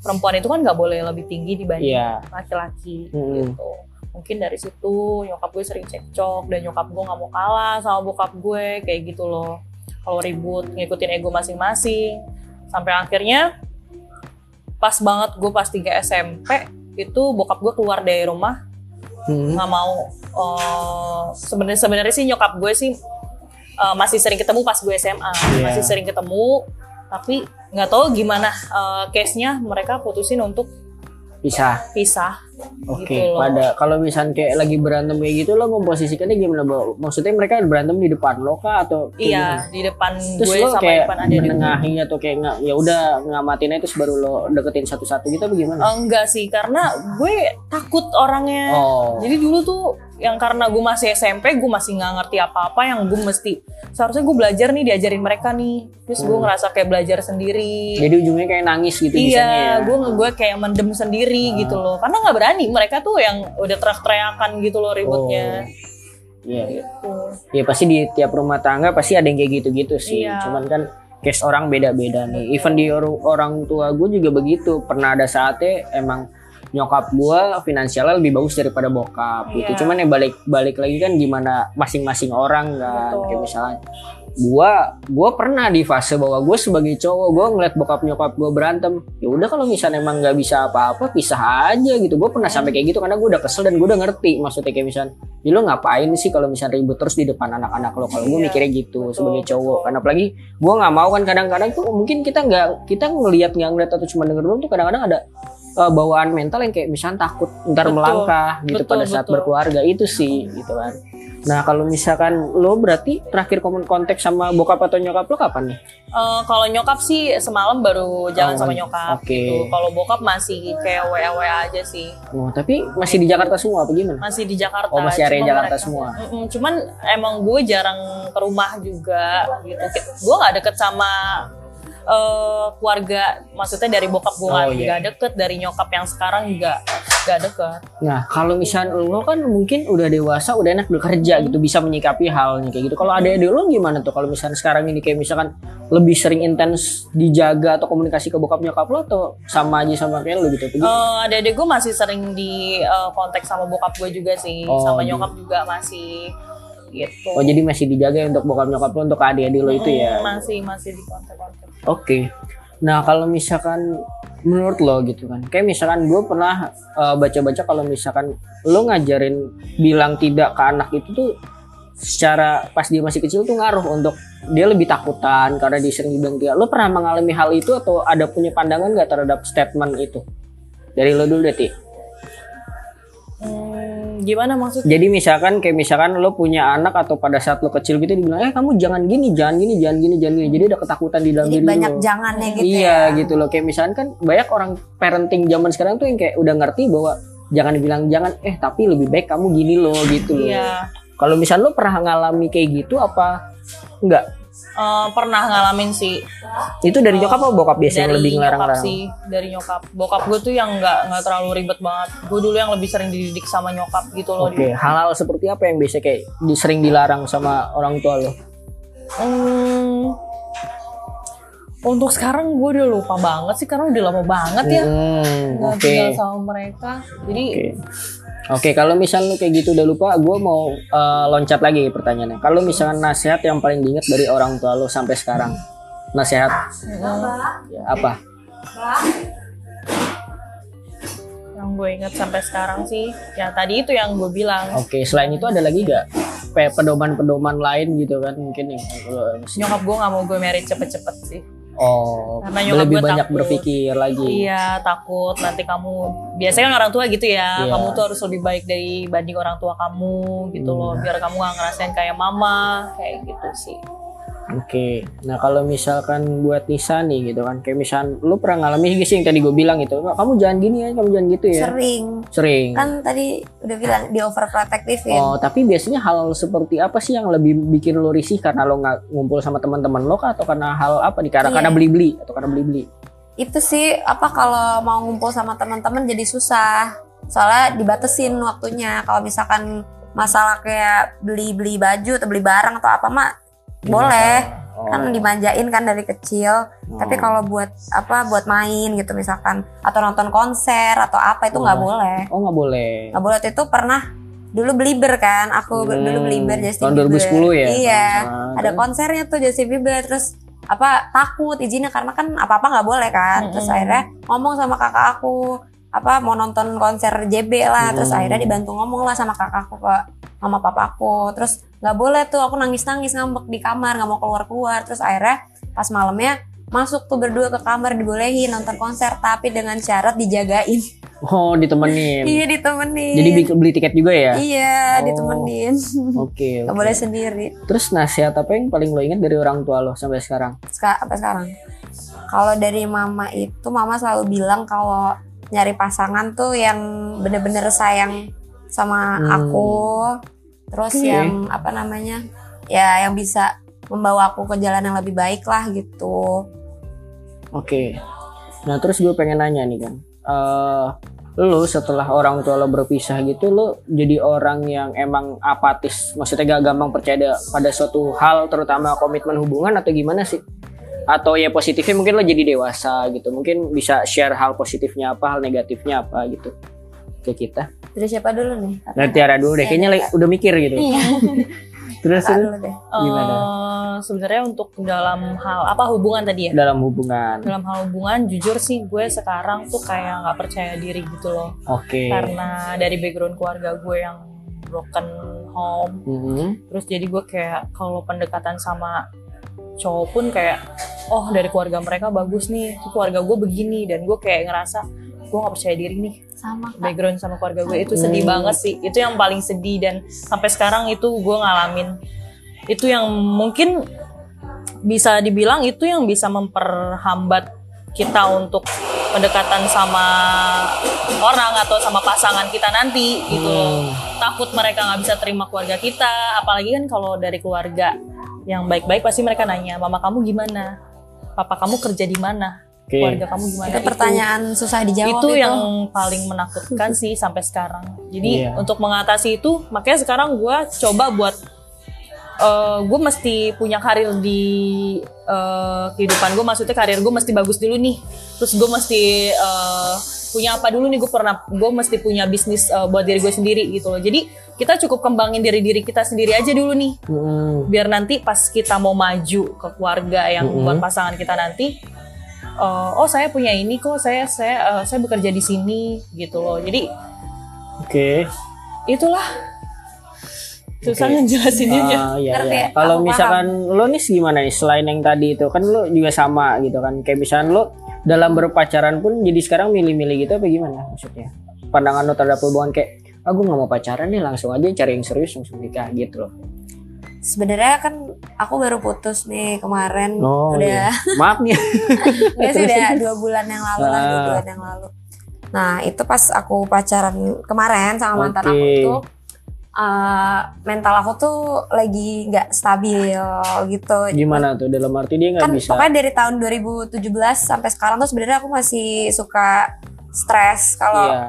perempuan itu kan nggak boleh lebih tinggi dibanding Iya. laki-laki Mm-mm. gitu mungkin dari situ nyokap gue sering cekcok dan nyokap gue nggak mau kalah sama bokap gue kayak gitu loh kalau ribut ngikutin ego masing-masing sampai akhirnya pas banget gue pas 3 SMP itu bokap gue keluar dari rumah Hmm. nggak mau eh, sebenarnya sebenarnya sih nyokap gue sih eh, masih sering ketemu pas gue SMA Iya. masih sering ketemu tapi nggak tahu gimana eh, case-nya mereka putusin untuk Bisa. pisah. Oke, Gitu loh. pada kalau misalnya kayak lagi berantem kayak gitu lo memposisikannya gimana, Bo? Maksudnya mereka berantem di depan lo kah atau Iya, di depan Terus gue lo sama kayak depan adik menengahi atau kayak nggak ya udah ngamatin aja terus baru lo deketin satu-satu gitu apa gimana? enggak sih, karena gue takut orangnya. Oh. Jadi dulu tuh yang karena gue masih SMP, gue masih nggak ngerti apa-apa yang gue mesti seharusnya gue belajar nih diajarin mereka nih. Terus gue Hmm. ngerasa kayak belajar sendiri. Jadi ujungnya kayak nangis gitu bisanya ya. Iya, gue gue kayak mendem sendiri gitu loh. Karena nggak berani, mereka tuh yang udah teriak-teriakan gitu loh ributnya. Iya. Gitu. Ya pasti di tiap rumah tangga pasti ada yang kayak gitu-gitu sih. Iya. Cuman kan case orang beda-beda nih. Even di or- orang tua gue juga begitu. Pernah ada saatnya emang nyokap gue finansialnya lebih bagus daripada bokap gitu. Iya. Cuman ya balik balik lagi kan gimana masing-masing orang kan. Betul. Kayak misalnya gua gua pernah di fase bahwa gue sebagai cowok gue ngeliat bokap nyokap gue berantem ya udah kalau misalnya emang nggak bisa apa-apa pisah aja gitu. Gue pernah sampai kayak gitu karena gue udah kesel dan gue udah ngerti maksudnya kayak misalnya ya lo ngapain sih kalau misalnya ribut terus di depan anak-anak lo? Kalau gue Iya, mikirnya gitu betul, sebagai cowok. Karena apalagi gue nggak mau kan kadang-kadang tuh mungkin kita nggak kita ngelihat nggak ngeliat atau cuma denger doang tuh kadang-kadang ada uh, bawaan mental yang kayak misalnya takut ntar Betul, melangkah gitu betul, pada saat betul. berkeluarga itu sih gitu kan nah kalau misalkan lo berarti terakhir komen konteks sama bokap atau nyokap lo kapan nih Eh, kalau nyokap sih semalam baru jalan Oh, sama nyokap oke. gitu. Kalau bokap masih kayak WA WA aja sih. oh, tapi masih di Jakarta semua apa gimana Masih di Jakarta. Oh, masih area Cuma Jakarta mereka- semua. Mm-mm, cuman emang gue jarang ke rumah juga gitu. Gue nggak deket sama eh, keluarga, maksudnya dari bokap gue nggak Oh, iya. nggak deket, dari nyokap yang sekarang juga nggak deket. Nah, kalau misalnya lo kan mungkin udah dewasa, udah enak bekerja gitu, bisa menyikapi halnya kayak gitu. Kalau adik-adik lo gimana tuh? Kalau misalnya sekarang ini kayak misalkan lebih sering intens dijaga atau komunikasi ke bokap nyokap lo atau sama aja sama kayak lo gitu? Apa gimana? Eh, adik-adik gue masih sering di eh, kontak sama bokap gue juga sih, Oh, sama gitu. nyokap juga masih gitu. Oh, jadi masih dijaga ya untuk bokap nyokap lo untuk adik-adik lo itu ya? Masih masih di kontak-kontak. Oke. Nah, kalau misalkan menurut lo gitu kan, kayak misalkan gue pernah uh, baca-baca kalau misalkan lo ngajarin bilang tidak ke anak itu tuh secara pas dia masih kecil tuh ngaruh untuk dia lebih takutan karena dia sering dibilang tidak. Lo pernah mengalami hal itu atau ada punya pandangan nggak terhadap statement itu? Dari lo dulu deh, Ti. Hmm, gimana maksudnya? Jadi misalkan kayak misalkan lo punya anak atau pada saat lo kecil gitu dibilang, eh kamu jangan gini, jangan gini, jangan gini, jangan gini. Jadi ada ketakutan di dalam Jadi diri banyak lo. jangannya gitu iya ya. gitu loh kayak misalkan kan banyak orang parenting zaman sekarang tuh yang kayak udah ngerti bahwa jangan bilang jangan eh tapi lebih baik kamu gini loh gitu loh Iya. kalau misal lo pernah ngalami kayak gitu apa enggak Eh, pernah ngalamin sih. Itu dari nyokap apa bokap biasanya dari lebih nyokap ngelarang-larang sih dari nyokap. Bokap gue tuh yang nggak nggak terlalu ribet banget. Gue dulu yang lebih sering dididik sama nyokap gitu loh oke hal-hal seperti apa yang biasa kayak di- sering dilarang sama orang tua lo? Hmm, untuk sekarang gue udah lupa banget sih karena udah lama banget ya Hmm, nggak oke. tinggal sama mereka. Jadi Oke. Kalau misal lu kayak gitu udah lupa, gue mau eh, loncat lagi pertanyaannya. Kalau misalkan nasihat yang paling diingat dari orang tua lo sampai sekarang, nasihat ya, apa? yang gue inget sampai sekarang sih ya tadi itu yang gue bilang Oke, selain itu ada lagi gak pedoman-pedoman lain gitu kan mungkin yang lo- nyokap gue nggak mau gue married cepet-cepet sih oh Karena nyokap lebih gue banyak takut. berpikir lagi. Iya takut nanti kamu biasanya kan orang tua gitu ya Iya. kamu tuh harus lebih baik dari banding orang tua kamu gitu loh Hmm. biar kamu gak ngerasain kayak mama kayak gitu sih Oke, nah kalau misalkan buat Nisa nih gitu kan, kayak misal lu pernah ngalamin sih yang tadi gue bilang gitu, "Kak, kamu jangan gini ya, kamu jangan gitu ya. Sering. Sering. Kan tadi udah bilang di overprotectivein. Oh, tapi biasanya hal seperti apa sih yang lebih bikin lo risih karena lo nggak ngumpul sama teman-teman lo kah atau karena hal apa nih? Karena Iya. karena beli-beli atau karena beli-beli? itu sih apa kalau mau ngumpul sama teman-teman jadi susah soalnya dibatesin waktunya kalau misalkan masalah kayak beli-beli baju atau beli barang atau apa mah boleh Oh. kan dimanjain kan dari kecil tapi Oh. kalau buat apa buat main gitu misalkan atau nonton konser atau apa itu nggak Oh. boleh Oh nggak boleh. nggak boleh waktu itu pernah dulu Belieber kan aku Hmm, dulu Belieber Justin tahun 2010 ya? iya Nah, ada terus? konsernya tuh Justin Bieber terus apa takut izinnya karena kan apa apa nggak boleh kan terus Mm-mm. akhirnya ngomong sama kakak aku apa mau nonton konser JB lah terus Hmm. akhirnya dibantu ngomong lah sama kakakku ke sama papaku terus nggak boleh tuh aku nangis nangis ngambek di kamar nggak mau keluar keluar terus akhirnya pas malamnya masuk tuh berdua ke kamar dibolehin nonton konser tapi dengan syarat dijagain Oh, ditemenin. (laughs) iya ditemenin Jadi beli tiket juga ya? iya Oh. ditemenin (laughs) Oke. nggak oke. boleh sendiri Terus nasihat apa yang paling lo ingat dari orang tua lo sampai sekarang? Ska- apa sekarang kalau dari mama itu mama selalu bilang kalau nyari pasangan tuh yang bener-bener sayang sama Hmm. aku terus Oke. yang apa namanya ya yang bisa membawa aku ke jalan yang lebih baik lah gitu Oke. Nah, terus gue pengen nanya nih kan. eh lo setelah orang tua lo berpisah gitu, lo jadi orang yang emang apatis, maksudnya gak gampang percaya da- pada suatu hal, terutama komitmen hubungan atau gimana sih? Atau ya positifnya mungkin lo jadi dewasa gitu, mungkin bisa share hal positifnya apa, hal negatifnya apa gitu ke kita. Dari siapa dulu nih? Nah, Tiara dulu deh, kayaknya udah mikir gitu. iya. (laughs) Terus dulu deh? Gimana? Eh, sebenarnya untuk dalam hal apa hubungan tadi ya? Dalam hubungan. dalam hal hubungan jujur sih gue sekarang tuh kayak nggak percaya diri gitu loh. Oke. karena dari background keluarga gue yang broken home. Mhm. terus jadi gue kayak kalau pendekatan sama cowok pun kayak oh dari keluarga mereka bagus nih. Keluarga gue begini dan gue kayak ngerasa gue nggak percaya diri nih sama kak. Background sama keluarga gue itu sedih Hmm. banget sih. Itu yang paling sedih dan sampai sekarang itu gue ngalamin. Itu yang mungkin bisa dibilang itu yang bisa memperhambat kita untuk pendekatan sama orang atau sama pasangan kita nanti gitu Hmm. takut mereka nggak bisa terima keluarga kita. Apalagi kan kalau dari keluarga yang baik-baik pasti mereka nanya mama kamu gimana? Papa kamu kerja di mana Oke. keluarga kamu gimana itu pertanyaan susah dijawab itu yang paling menakutkan sih sampai sekarang. Jadi Iya. untuk mengatasi itu, makanya sekarang gue coba buat gue mesti punya karir di eh, kehidupan gue. Maksudnya karir gue mesti bagus dulu nih. Terus gue mesti eh, punya apa dulu nih? Gue pernah gue mesti punya bisnis eh, buat diri gue sendiri gitu loh. Jadi kita cukup kembangin diri diri kita sendiri aja dulu nih Mhm. biar nanti pas kita mau maju ke keluarga yang Mm-mm. buat pasangan kita nanti eh, oh saya punya ini kok saya saya eh, saya bekerja di sini gitu loh jadi Oke. itulah susah Oke. ngejelasinnya ya. Ah, iya, Ngerti iya. ya? Kalau misalkan lo nih gimana nih selain yang tadi itu kan lo juga sama gitu kan kayak misalkan lo dalam berpacaran pun jadi sekarang milih-milih gitu apa gimana maksudnya pandangan lo terhadap hubungan kayak aku nggak mau pacaran nih langsung aja cari yang serius langsung nikah gitu loh sebenarnya kan aku baru putus nih kemarin oh udah iya. (laughs) maaf nih Enggak sih udah dua bulan yang lalu lah, dua Ah. bulan yang lalu. Nah itu pas aku pacaran kemarin sama mantan Oke. aku tuh, eh, mental aku tuh lagi nggak stabil gitu. gimana tuh dalam arti dia nggak Kan bisa pokoknya dari tahun 2017 sampai sekarang tuh sebenarnya aku masih suka stres kalau Iya.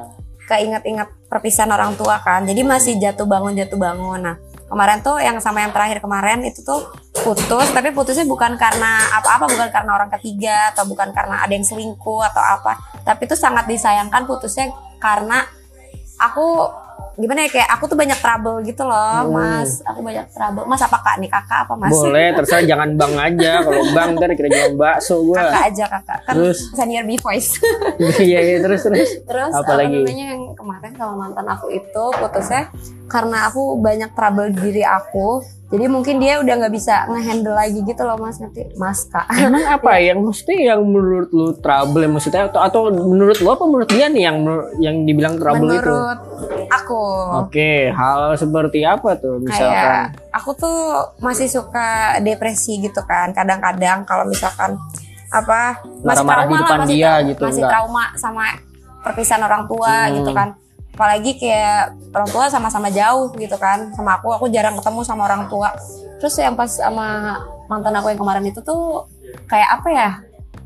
keinget-inget perpisahan orang tua kan. Jadi masih jatuh bangun jatuh bangun. Nah kemarin tuh yang sama yang terakhir kemarin itu tuh putus, tapi putusnya bukan karena apa-apa, bukan karena orang ketiga atau bukan karena ada yang selingkuh atau apa. Tapi itu sangat disayangkan putusnya karena aku gimana ya kayak aku tuh banyak trouble gitu loh, Hmm. Mas. Aku banyak trouble. Mas apa kak nih kakak apa mas? boleh terserah jangan bang aja kalau bang ntar kira jual bakso gua Kakak aja kakak. Kan Terus? senior B voice. (laughs) iya iya terus terus (laughs) Terus Apa lagi? namanya yang kemarin sama mantan aku itu putusnya karena aku banyak trouble di diri aku. Jadi mungkin dia udah nggak bisa ngehandle lagi gitu loh mas ngerti mas kak. Emang (laughs) apa yang mesti yang menurut lu trouble maksudnya atau atau menurut lu apa menurut dia nih yang yang dibilang trouble itu? Menurut aku Oke, hal seperti apa tuh misalkan? kayak aku tuh masih suka depresi gitu kan. Kadang-kadang kalau misalkan apa masih Marah-marah di trauma lah, masih dia tra- gitu, masih enggak? trauma sama perpisahan orang tua Hmm. gitu kan. Apalagi kayak orang tua sama-sama jauh gitu kan sama aku aku jarang ketemu sama orang tua. Terus yang pas sama mantan aku yang kemarin itu tuh kayak apa ya?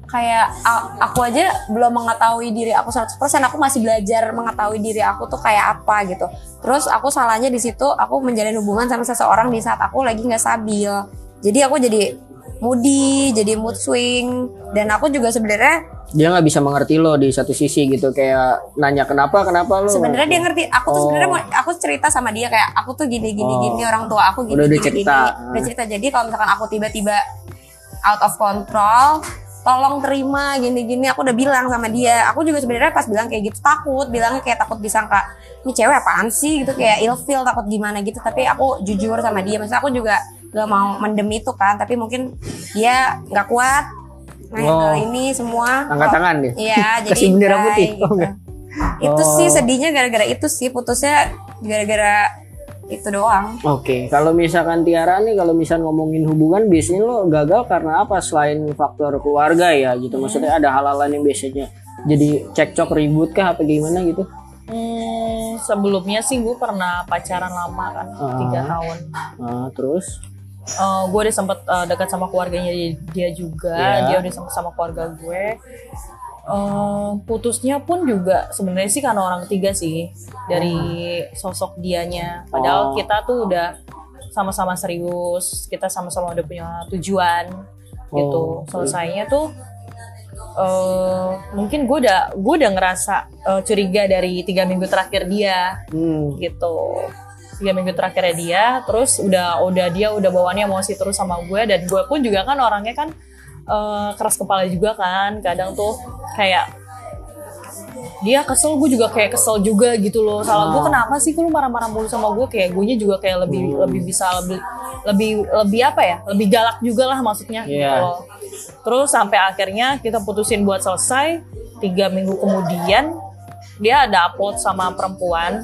Kayak aku aja belum mengetahui diri aku 100%, aku masih belajar mengetahui diri aku tuh kayak apa gitu. Terus aku salahnya di situ aku menjalin hubungan sama seseorang di saat aku lagi nggak stabil. Jadi aku jadi moody, jadi mood swing dan aku juga sebenarnya Dia nggak bisa mengerti lo di satu sisi gitu kayak nanya kenapa kenapa lo? sebenarnya dia ngerti aku tuh Oh. sebenarnya mau- aku cerita sama dia kayak aku tuh gini gini Oh. gini orang tua aku gini Udah- udah gini, cerita. gini. udah cerita jadi kalau misalkan aku tiba-tiba out of control tolong terima gini gini aku udah bilang sama dia aku juga sebenarnya pas bilang kayak gitu takut bilangnya kayak takut disangka ini cewek apaan sih gitu kayak ilfeel takut gimana gitu tapi aku jujur sama dia maksudnya aku juga gak mau mendem itu kan tapi mungkin dia nggak kuat ngehandle Oh. ini semua. Angkat Oh, tangan deh. Iya, (laughs) jadi Kasih bendera putih. gitu. Oh, enggak. Itu Oh. sih sedihnya gara-gara itu sih putusnya gara-gara itu doang. Oke, kalau misalkan Tiara nih, kalau misal ngomongin hubungan, biasanya lo gagal karena apa? Selain faktor keluarga ya, gitu. Maksudnya ada hal-hal lain yang biasanya jadi cekcok ribut kah apa gimana gitu? Hmm, sebelumnya sih gue pernah pacaran lama kan, Ah. tiga tahun. Nah, terus? Gue udah sempet uh, dekat sama keluarganya dia, dia juga, Iya. dia udah sempet sama keluarga gue. Eh, putusnya pun juga sebenarnya sih karena orang ketiga sih dari sosok dianya. Padahal Oh. kita tuh udah sama-sama serius, kita sama-sama udah punya tujuan gitu. Oh. Selesainya tuh eh mungkin gue udah gue udah ngerasa eh, curiga dari tiga minggu terakhir dia Hmm. gitu tiga minggu terakhirnya dia terus udah udah dia udah bawaannya emosi terus sama gue dan gue pun juga kan orangnya kan eh, keras kepala juga kan kadang tuh kayak dia kesel gue juga kayak kesel juga gitu loh salah gue Ah. kenapa sih lu marah-marah mulu sama gue kayak gue juga kayak lebih Hmm. lebih bisa lebih lebih lebih apa ya lebih galak juga lah maksudnya gitu Iya. loh terus sampai akhirnya kita putusin buat selesai tiga minggu kemudian dia ada upload sama perempuan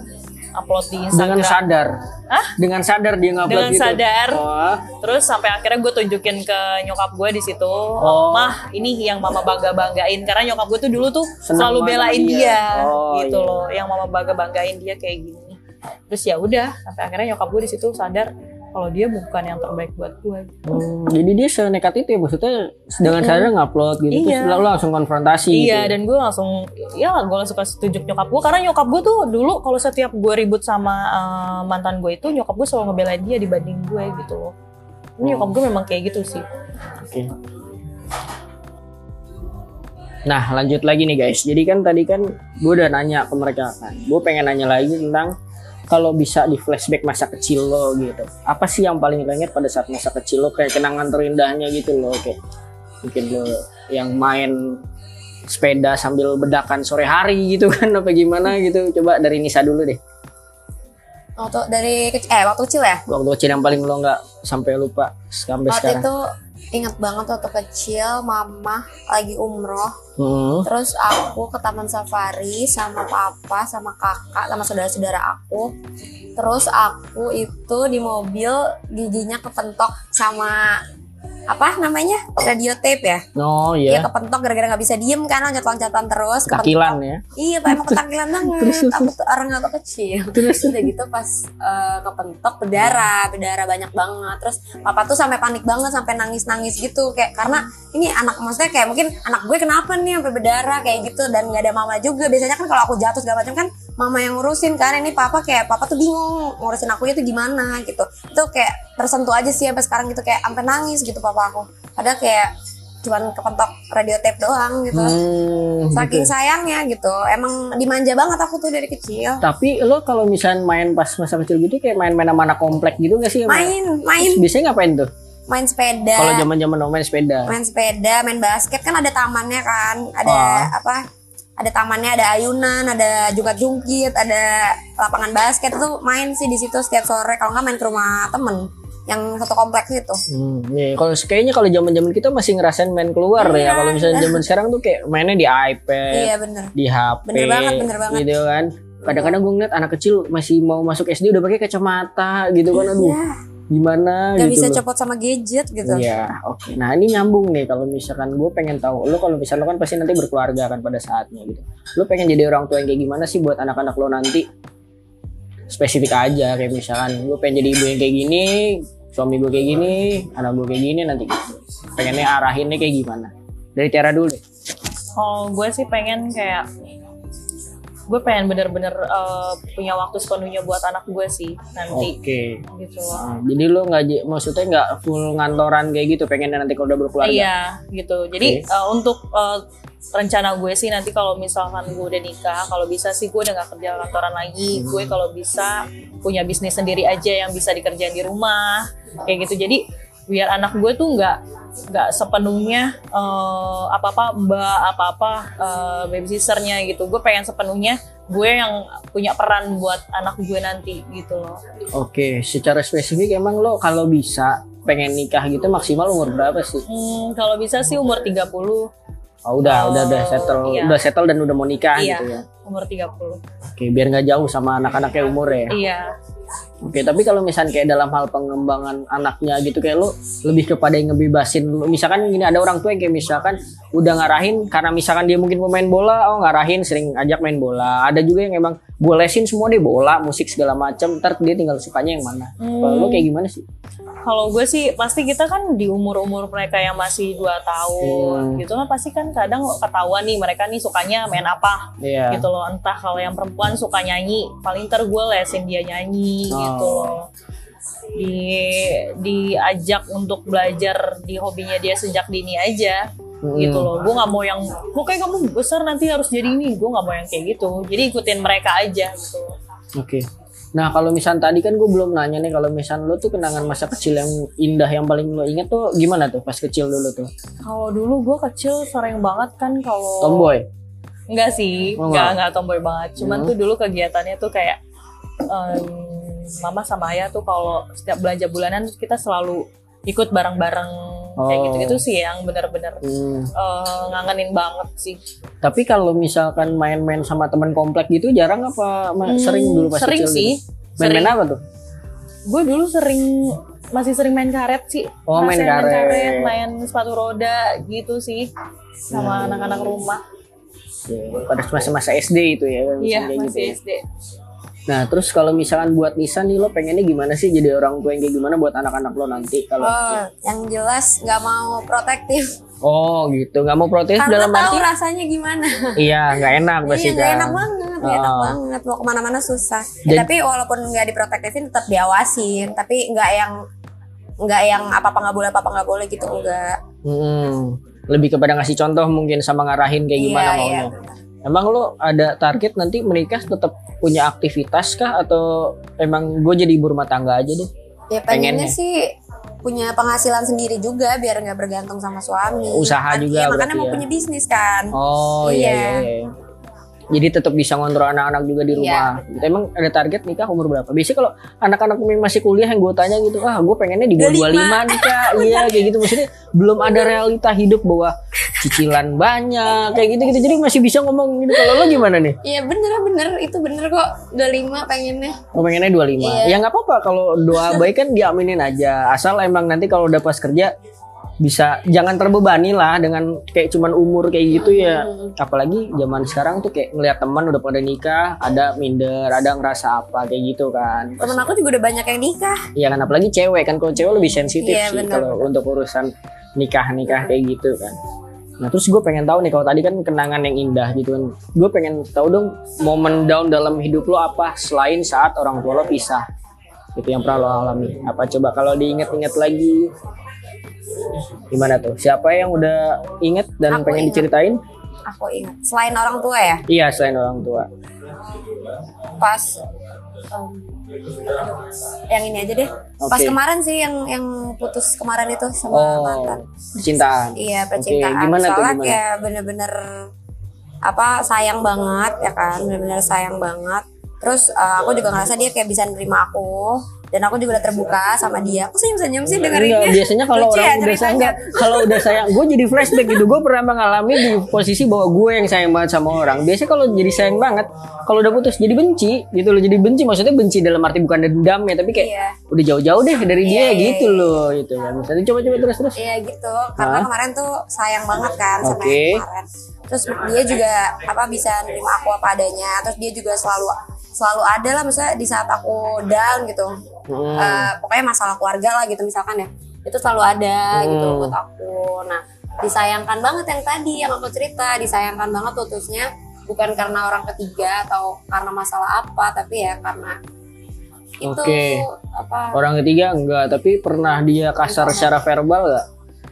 upload di Instagram Dengan sadar. Hah? Dengan sadar dia ngupload Dengan gitu. sadar. Oh. Terus sampai akhirnya gue tunjukin ke nyokap gue di situ, Oh. mah ini yang mama bangga banggain karena nyokap gue tuh dulu tuh Senang selalu belain dia. dia, Oh, gitu iya. loh, yang mama bangga banggain dia kayak gini. Terus ya udah, sampai akhirnya nyokap gue di situ sadar kalau dia bukan yang terbaik buat gue. Hmm, jadi dia senekat itu ya maksudnya dengan sadar ngupload gitu Iya. terus lo langsung konfrontasi gitu. Iya, dan gue langsung, ya gue langsung kasih tunjuk nyokap gue karena nyokap gue tuh dulu kalau setiap gue ribut sama eh, mantan gue itu nyokap gue selalu ngebelain dia dibanding gue gitu loh. Ini nyokap gue memang kayak gitu sih. Oke. Nah lanjut lagi nih guys. Jadi kan tadi kan gue udah nanya ke mereka kan. Gue pengen nanya lagi tentang kalau bisa di flashback masa kecil lo gitu. Apa sih yang paling lo inget pada saat masa kecil lo kayak kenangan terindahnya gitu loh kayak mungkin lo yang main sepeda sambil bedakan sore hari gitu kan apa gimana gitu. Coba dari Nisa dulu deh. Waktu dari kecil, eh waktu kecil ya. Waktu kecil yang paling lo nggak sampai lupa sampai Waktu sekarang. itu ingat banget waktu kecil mama lagi umroh Hmm. terus aku ke taman safari sama papa sama kakak sama saudara-saudara aku terus aku itu di mobil giginya kepentok sama apa namanya? Radio tape ya? Oh Iya. Iya. kepentok gara-gara nggak bisa diem kan loncat-loncatan terus kepentok. Kakilan ya. Iya pak emang ketakilan (laughs) banget. Aku tuh orang waktu kecil. Terus. Udah gitu pas eh, kepentok berdarah Berdarah banyak banget. Terus papa tuh sampai panik banget Sampai nangis-nangis gitu. Kayak karena ini anak Maksudnya kayak mungkin anak gue kenapa nih sampai berdarah Kayak gitu. Dan gak ada mama juga. Biasanya kan kalau aku jatuh segala macam kan Mama yang ngurusin kan. Ini papa kayak Papa tuh bingung Ngurusin aku itu gimana gitu. Itu kayak tersentuh aja sih Sampai sekarang gitu Kayak sampai nangis gitu papa aku Padahal kayak cuman kepentok radio tape doang gitu Hmm, Saking gitu. sayangnya gitu. Emang dimanja banget aku tuh dari kecil. Tapi lo kalau misalnya main pas masa kecil gitu kayak main-main sama anak komplek gitu gak sih? Main, main, Biasanya ngapain tuh? main sepeda. Kalau zaman-zaman lo main sepeda. main sepeda, main basket kan ada tamannya kan. Ada Ah. apa? Ada tamannya, ada ayunan, ada jungkat-jungkit, ada lapangan basket tuh main sih di situ setiap sore. Kalau nggak main ke rumah temen yang satu kompleks itu. Hmm, iya. Kalau kayaknya kalau zaman-zaman kita masih ngerasain main keluar ya. Iya. Kalau misalnya zaman (laughs) sekarang tuh kayak mainnya di iPad, Iya bener. di HP, Bener banget, bener banget. gitu kan. Kadang-kadang gue ngeliat anak kecil masih mau masuk SD udah pakai kacamata gitu kan. Aduh, Ya, gimana nggak gitu. bisa loh. copot sama gadget gitu. Iya, oke. Nah ini nyambung nih kalau misalkan gue pengen tahu, lo kalau misalnya lo kan pasti nanti berkeluarga kan pada saatnya gitu. Lo pengen jadi orang tua yang kayak gimana sih buat anak-anak lo nanti? Spesifik aja kayak misalkan gue pengen jadi ibu yang kayak gini, suami gue kayak gini, anak gue kayak gini nanti gitu. Pengennya arahinnya kayak gimana? Dari Tiara dulu deh. Kalau gue sih pengen kayak gue pengen bener-bener eh, punya waktu sepenuhnya buat anak gue sih nanti Oke. gitu loh. Nah, jadi lo nggak maksudnya nggak full ngantoran kayak gitu, pengennya nanti kalau udah berkeluarga. Iya gitu. Jadi Oke. eh, untuk eh, rencana gue sih nanti kalau misalkan gue udah nikah, kalau bisa sih gue udah gak kerja kantoran lagi. Gue kalau bisa punya bisnis sendiri aja yang bisa dikerjain di rumah kayak gitu. Jadi biar anak gue tuh nggak nggak sepenuhnya eh, apa-apa mbak apa-apa eh, babysitternya gitu. Gue pengen sepenuhnya gue yang punya peran buat anak gue nanti gitu loh. Oke, secara spesifik emang lo kalau bisa pengen nikah gitu maksimal umur berapa sih? Hmm, kalau bisa sih umur 30 Oh, udah, Oh, udah, udah settle, iya. udah settle dan udah mau nikah Iya. gitu ya. umur 30 Oke, biar nggak jauh sama anak-anaknya umur ya. iya Oke, tapi kalau misalnya kayak dalam hal pengembangan anaknya gitu kayak lu lebih kepada yang ngebebasin lu. Misalkan gini ada orang tua yang kayak misalkan udah ngarahin karena misalkan dia mungkin pemain bola, oh ngarahin sering ajak main bola. Ada juga yang emang gue lesin semua deh bola, musik segala macam. Ntar dia tinggal sukanya yang mana. Kalau lu kayak gimana sih? kalau gue sih pasti kita kan di umur-umur mereka yang masih 2 tahun Hmm. gitu kan pasti kan kadang ketahuan nih mereka nih sukanya main apa Iya. gitu loh entah kalau yang perempuan suka nyanyi paling ntar gue lesin dia nyanyi Oh. gitu loh di diajak untuk belajar di hobinya dia sejak dini aja Mm. gitu loh gue nggak mau yang pokoknya kamu besar nanti harus jadi ini gue nggak mau yang kayak gitu jadi ikutin mereka aja gitu Oke. Nah kalau misal tadi kan gue belum nanya nih kalau misal lu tuh kenangan masa kecil yang indah yang paling lu inget tuh gimana tuh pas kecil dulu tuh? kalau dulu gue kecil sering banget kan kalau Tomboy. Enggak sih, Oh, enggak, enggak. enggak tomboy banget. Cuman Hmm. tuh dulu kegiatannya tuh kayak em, mama sama ayah tuh kalau setiap belanja bulanan kita selalu ikut bareng-bareng kayak Oh. gitu-gitu sih yang bener-bener Hmm. eh, ngangenin banget sih. Tapi kalau misalkan main-main sama teman komplek gitu jarang apa Hmm, sering dulu pas sering kecil sih. gitu? Main-main apa tuh? Gue dulu sering masih sering main karet sih. Oh, main Ngerasain karet. main sepatu roda gitu sih sama Hmm. anak-anak rumah. Ya, pada masa-masa SD itu ya. Iya, gitu masih ya. Nah terus kalau misalkan buat Nisa nih lo pengennya gimana sih jadi orang tua yang kayak gimana buat anak-anak lo nanti kalau Oh, yang jelas nggak mau protektif. oh gitu nggak mau protes Karena dalam tahu arti rasanya gimana. iya nggak enak (laughs) pasti Iya, kan enak banget, nggak enak Oh. banget. Mau ke mana-mana susah. Ya, Jadi- tapi walaupun nggak diprotektifin, tetap diawasin. Tapi nggak yang nggak yang apa apa nggak boleh apa apa nggak boleh gitu enggak. Hmm, lebih kepada ngasih contoh mungkin sama ngarahin kayak gimana iya, maunya. iya. Emang lo ada target nanti menikah tetap punya aktivitas kah atau emang gue jadi ibu rumah tangga aja deh? Ya pengennya Pengennya. sih punya penghasilan sendiri juga biar nggak bergantung sama suami. Usaha Kan- juga iya, makanya mau ya. punya bisnis kan. Oh iya Iya. iya. Jadi tetap bisa ngontrol anak-anak juga di Iya, rumah. Emang ada target nikah umur berapa? Biasanya kalau anak-anak masih kuliah yang gue tanya gitu, ah gue pengennya di bawah 25 nih kak. (laughs) Iya kayak gitu. Maksudnya belum ada realita hidup bahwa cicilan banyak kayak gitu-gitu. Jadi masih bisa ngomong gitu. Kalau lo gimana nih? Iya bener bener itu bener kok. Udah lima pengennya. Lo pengennya 25. Iya. Ya nggak apa-apa kalau doa (laughs) baik kan diaminin aja. Asal emang nanti kalau udah pas kerja bisa jangan terbebani lah dengan kayak cuman umur kayak gitu ya. Apalagi zaman sekarang tuh kayak ngeliat teman udah pada nikah, ada minder, ada ngerasa apa kayak gitu kan. Temen aku juga udah banyak yang nikah. Iya kan apalagi cewek kan kalau cewek lebih sensitif Iya, sih kalau untuk urusan nikah-nikah kayak gitu kan. Nah terus gue pengen tahu nih kalau tadi kan kenangan yang indah gitu kan. Gue pengen tahu dong momen down dalam hidup lo apa selain saat orang tua lo pisah. Itu yang pernah lo alami. Apa coba kalau diinget-inget lagi gimana tuh? Siapa yang udah inget dan Aku pengen inget. diceritain? Aku ingat. Selain orang tua ya, Iya selain orang tua. pas em, yang ini aja deh. Pas Oke. kemarin sih yang yang putus kemarin itu sama Oh mantan. percintaan. Iya percintaan. gimana tuh, Soalnya gimana? kayak bener-bener apa sayang banget ya kan, bener-bener sayang banget. Terus eh, aku juga ngerasa dia kayak bisa nerima aku dan aku juga udah terbuka sama dia. Aku senyum-senyum sih Enggak, dengerinnya. biasanya kalau orang ya udah sayang enggak, kalau udah sayang, gue jadi flashback gitu. Gue pernah mengalami di posisi bahwa gue yang sayang banget sama orang. Biasanya kalau jadi sayang banget, kalau udah putus jadi benci gitu loh. Jadi benci maksudnya benci dalam arti bukan dendam ya, tapi kayak Iya. udah jauh-jauh deh dari dia Iya, iya, gitu iya. loh gitu kan. Misalnya coba-coba terus-terus. Iya gitu, karena Hah? kemarin tuh sayang banget kan sama Oke. yang kemarin. Terus dia juga apa bisa nerima aku apa adanya. Terus dia juga selalu selalu ada lah misalnya di saat aku down gitu. Hmm. Eh, pokoknya masalah keluarga lah gitu misalkan ya. Itu selalu ada gitu Hmm. buat aku. Nah, disayangkan banget yang tadi yang aku cerita, disayangkan banget putusnya bukan karena orang ketiga atau karena masalah apa, tapi ya karena itu Oke. apa Orang ketiga enggak, tapi pernah dia kasar secara verbal enggak?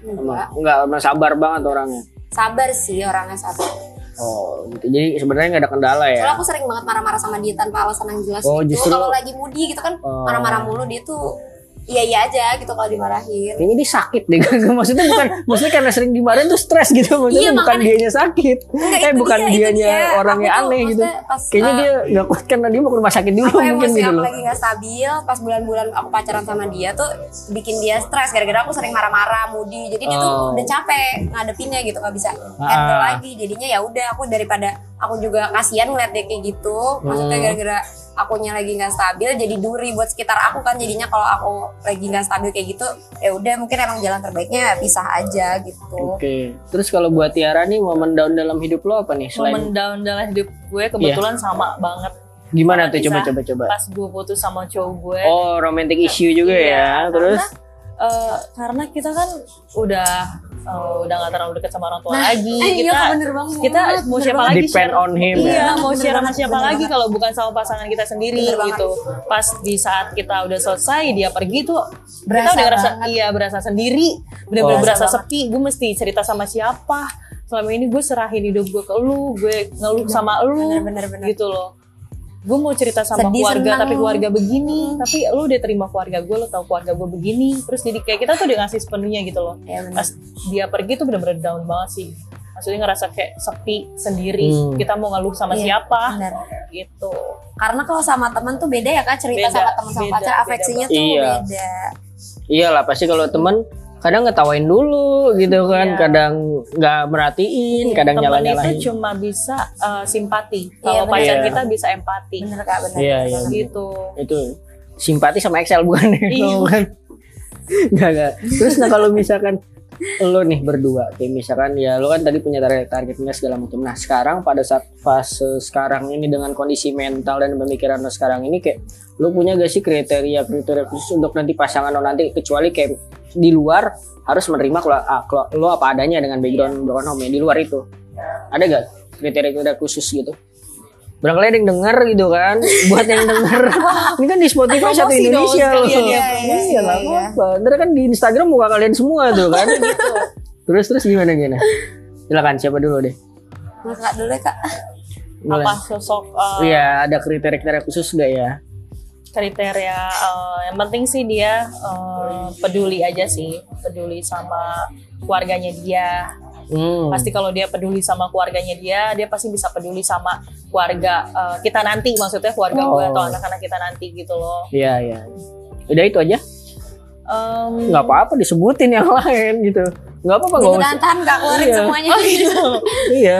enggak. Enggak, sabar banget orangnya. Sabar sih orangnya sabar. Oh, gitu. Jadi sebenarnya nggak ada kendala ya. Soalnya aku sering banget marah-marah sama dia tanpa alasan yang jelas Oh, gitu. justru- Kalau lagi moody gitu kan Oh. marah-marah mulu dia tuh iya iya aja gitu kalau dimarahin Kayaknya dia sakit deh. (laughs) maksudnya bukan maksudnya karena sering dimarahin tuh stres gitu. Maksudnya Iya, bukan makanya- dianya sakit. Enggak, eh bukan dia, dianya dia. orangnya Aku tuh aneh gitu. pas, Kayaknya uh, dia nggak kuat karena dia mau ke rumah sakit dulu apa mungkin emosi gitu aku loh. lagi nggak stabil pas bulan-bulan aku pacaran sama dia tuh bikin dia stres gara-gara aku sering marah-marah moody jadi dia tuh Oh. udah capek ngadepinnya gitu nggak bisa handle Ah. lagi jadinya ya udah aku daripada aku juga kasihan ngeliat dia kayak gitu maksudnya Hmm. Akunya lagi nggak stabil jadi duri buat sekitar aku kan jadinya kalau aku lagi nggak stabil kayak gitu ya udah mungkin emang jalan terbaiknya pisah aja gitu Oke. Terus kalau buat Tiara nih momen down dalam hidup lo apa nih? Selain momen down dalam hidup gue kebetulan sama banget gimana tuh coba coba coba. pas gue putus sama cowok gue Oh, romantic issue juga ya. Iya, Terus Eh, karena kita kan udah eh, udah nggak terlalu dekat sama orang tua lagi eh, kita iya bener banget kita mau Bener siapa banget. lagi Depend share- on him iya ya. mau Bener share sama banget, siapa bener lagi banget. kalau bukan sama pasangan kita sendiri Bener banget. gitu pas di saat kita udah selesai dia pergi tuh kita Berasa udah ngerasa banget. iya berasa sendiri bener-bener Oh. berasa Berasa sepi gue mesti cerita sama siapa selama ini gue serahin hidup gue ke lu gue ngeluh sama lu bener bener bener gitu loh gue mau cerita sama Sedih, keluarga senang. tapi keluarga begini tapi lu udah terima keluarga gue lu tahu keluarga gue begini terus jadi kayak kita tuh udah ngasih sepenuhnya gitu loh ya bener pas dia pergi tuh bener-bener down banget sih maksudnya ngerasa kayak sepi sendiri Hmm. kita mau ngeluh sama Iya, siapa bener. gitu Karena kalau sama teman tuh beda ya kak cerita Beda, sama teman sama beda, pacar beda afeksinya banget. tuh Iya. beda. iyalah pasti kalau temen kadang ngetawain dulu gitu kan, Iya. kadang nggak merhatiin, Iya, kadang temen nyala-nyalahin. itu cuma bisa uh, simpati Iya, kalau bener. pacar Iya. kita bisa empati Bener kak bener. Iya, bener iya. banget. gitu Itu simpati sama Excel bukan? Iya. (laughs) bukan. Enggak, enggak. Terus nah kalau misalkan lo nih berdua, kayak misalkan ya lo kan tadi punya target targetnya segala macam. Nah sekarang pada saat fase sekarang ini dengan kondisi mental dan pemikiran lo sekarang ini kayak lo punya gak sih kriteria kriteria khusus untuk nanti pasangan lo nanti kecuali kayak di luar harus menerima kalau ah, kalau lo apa adanya dengan background broken home di luar itu ada gak kriteria kriteria khusus gitu? Barangkali ada yang denger gitu kan. (laughs) Buat yang denger. Ini kan di Spotify satu Indonesia loh. ya, Iya, Iya iya, lah iya. apa? Ntar kan di Instagram muka kalian semua tuh kan. (laughs) Terus terus gimana gimana? Silakan siapa dulu deh? Kak dulu ya kak. Mulai. apa sosok uh, Iya ada kriteria-kriteria khusus gak ya? Kriteria uh, yang penting sih dia uh, peduli aja sih. Peduli sama keluarganya dia hmm. pasti kalau dia peduli sama keluarganya dia dia pasti bisa peduli sama keluarga uh, kita nanti maksudnya keluarga gue Oh. atau anak-anak kita nanti gitu loh Iya iya Udah itu aja Em, nggak apa-apa disebutin yang (laughs) lain gitu nggak apa-apa nggak Jadi usah tahan kak keluarin Iya. semuanya. Iya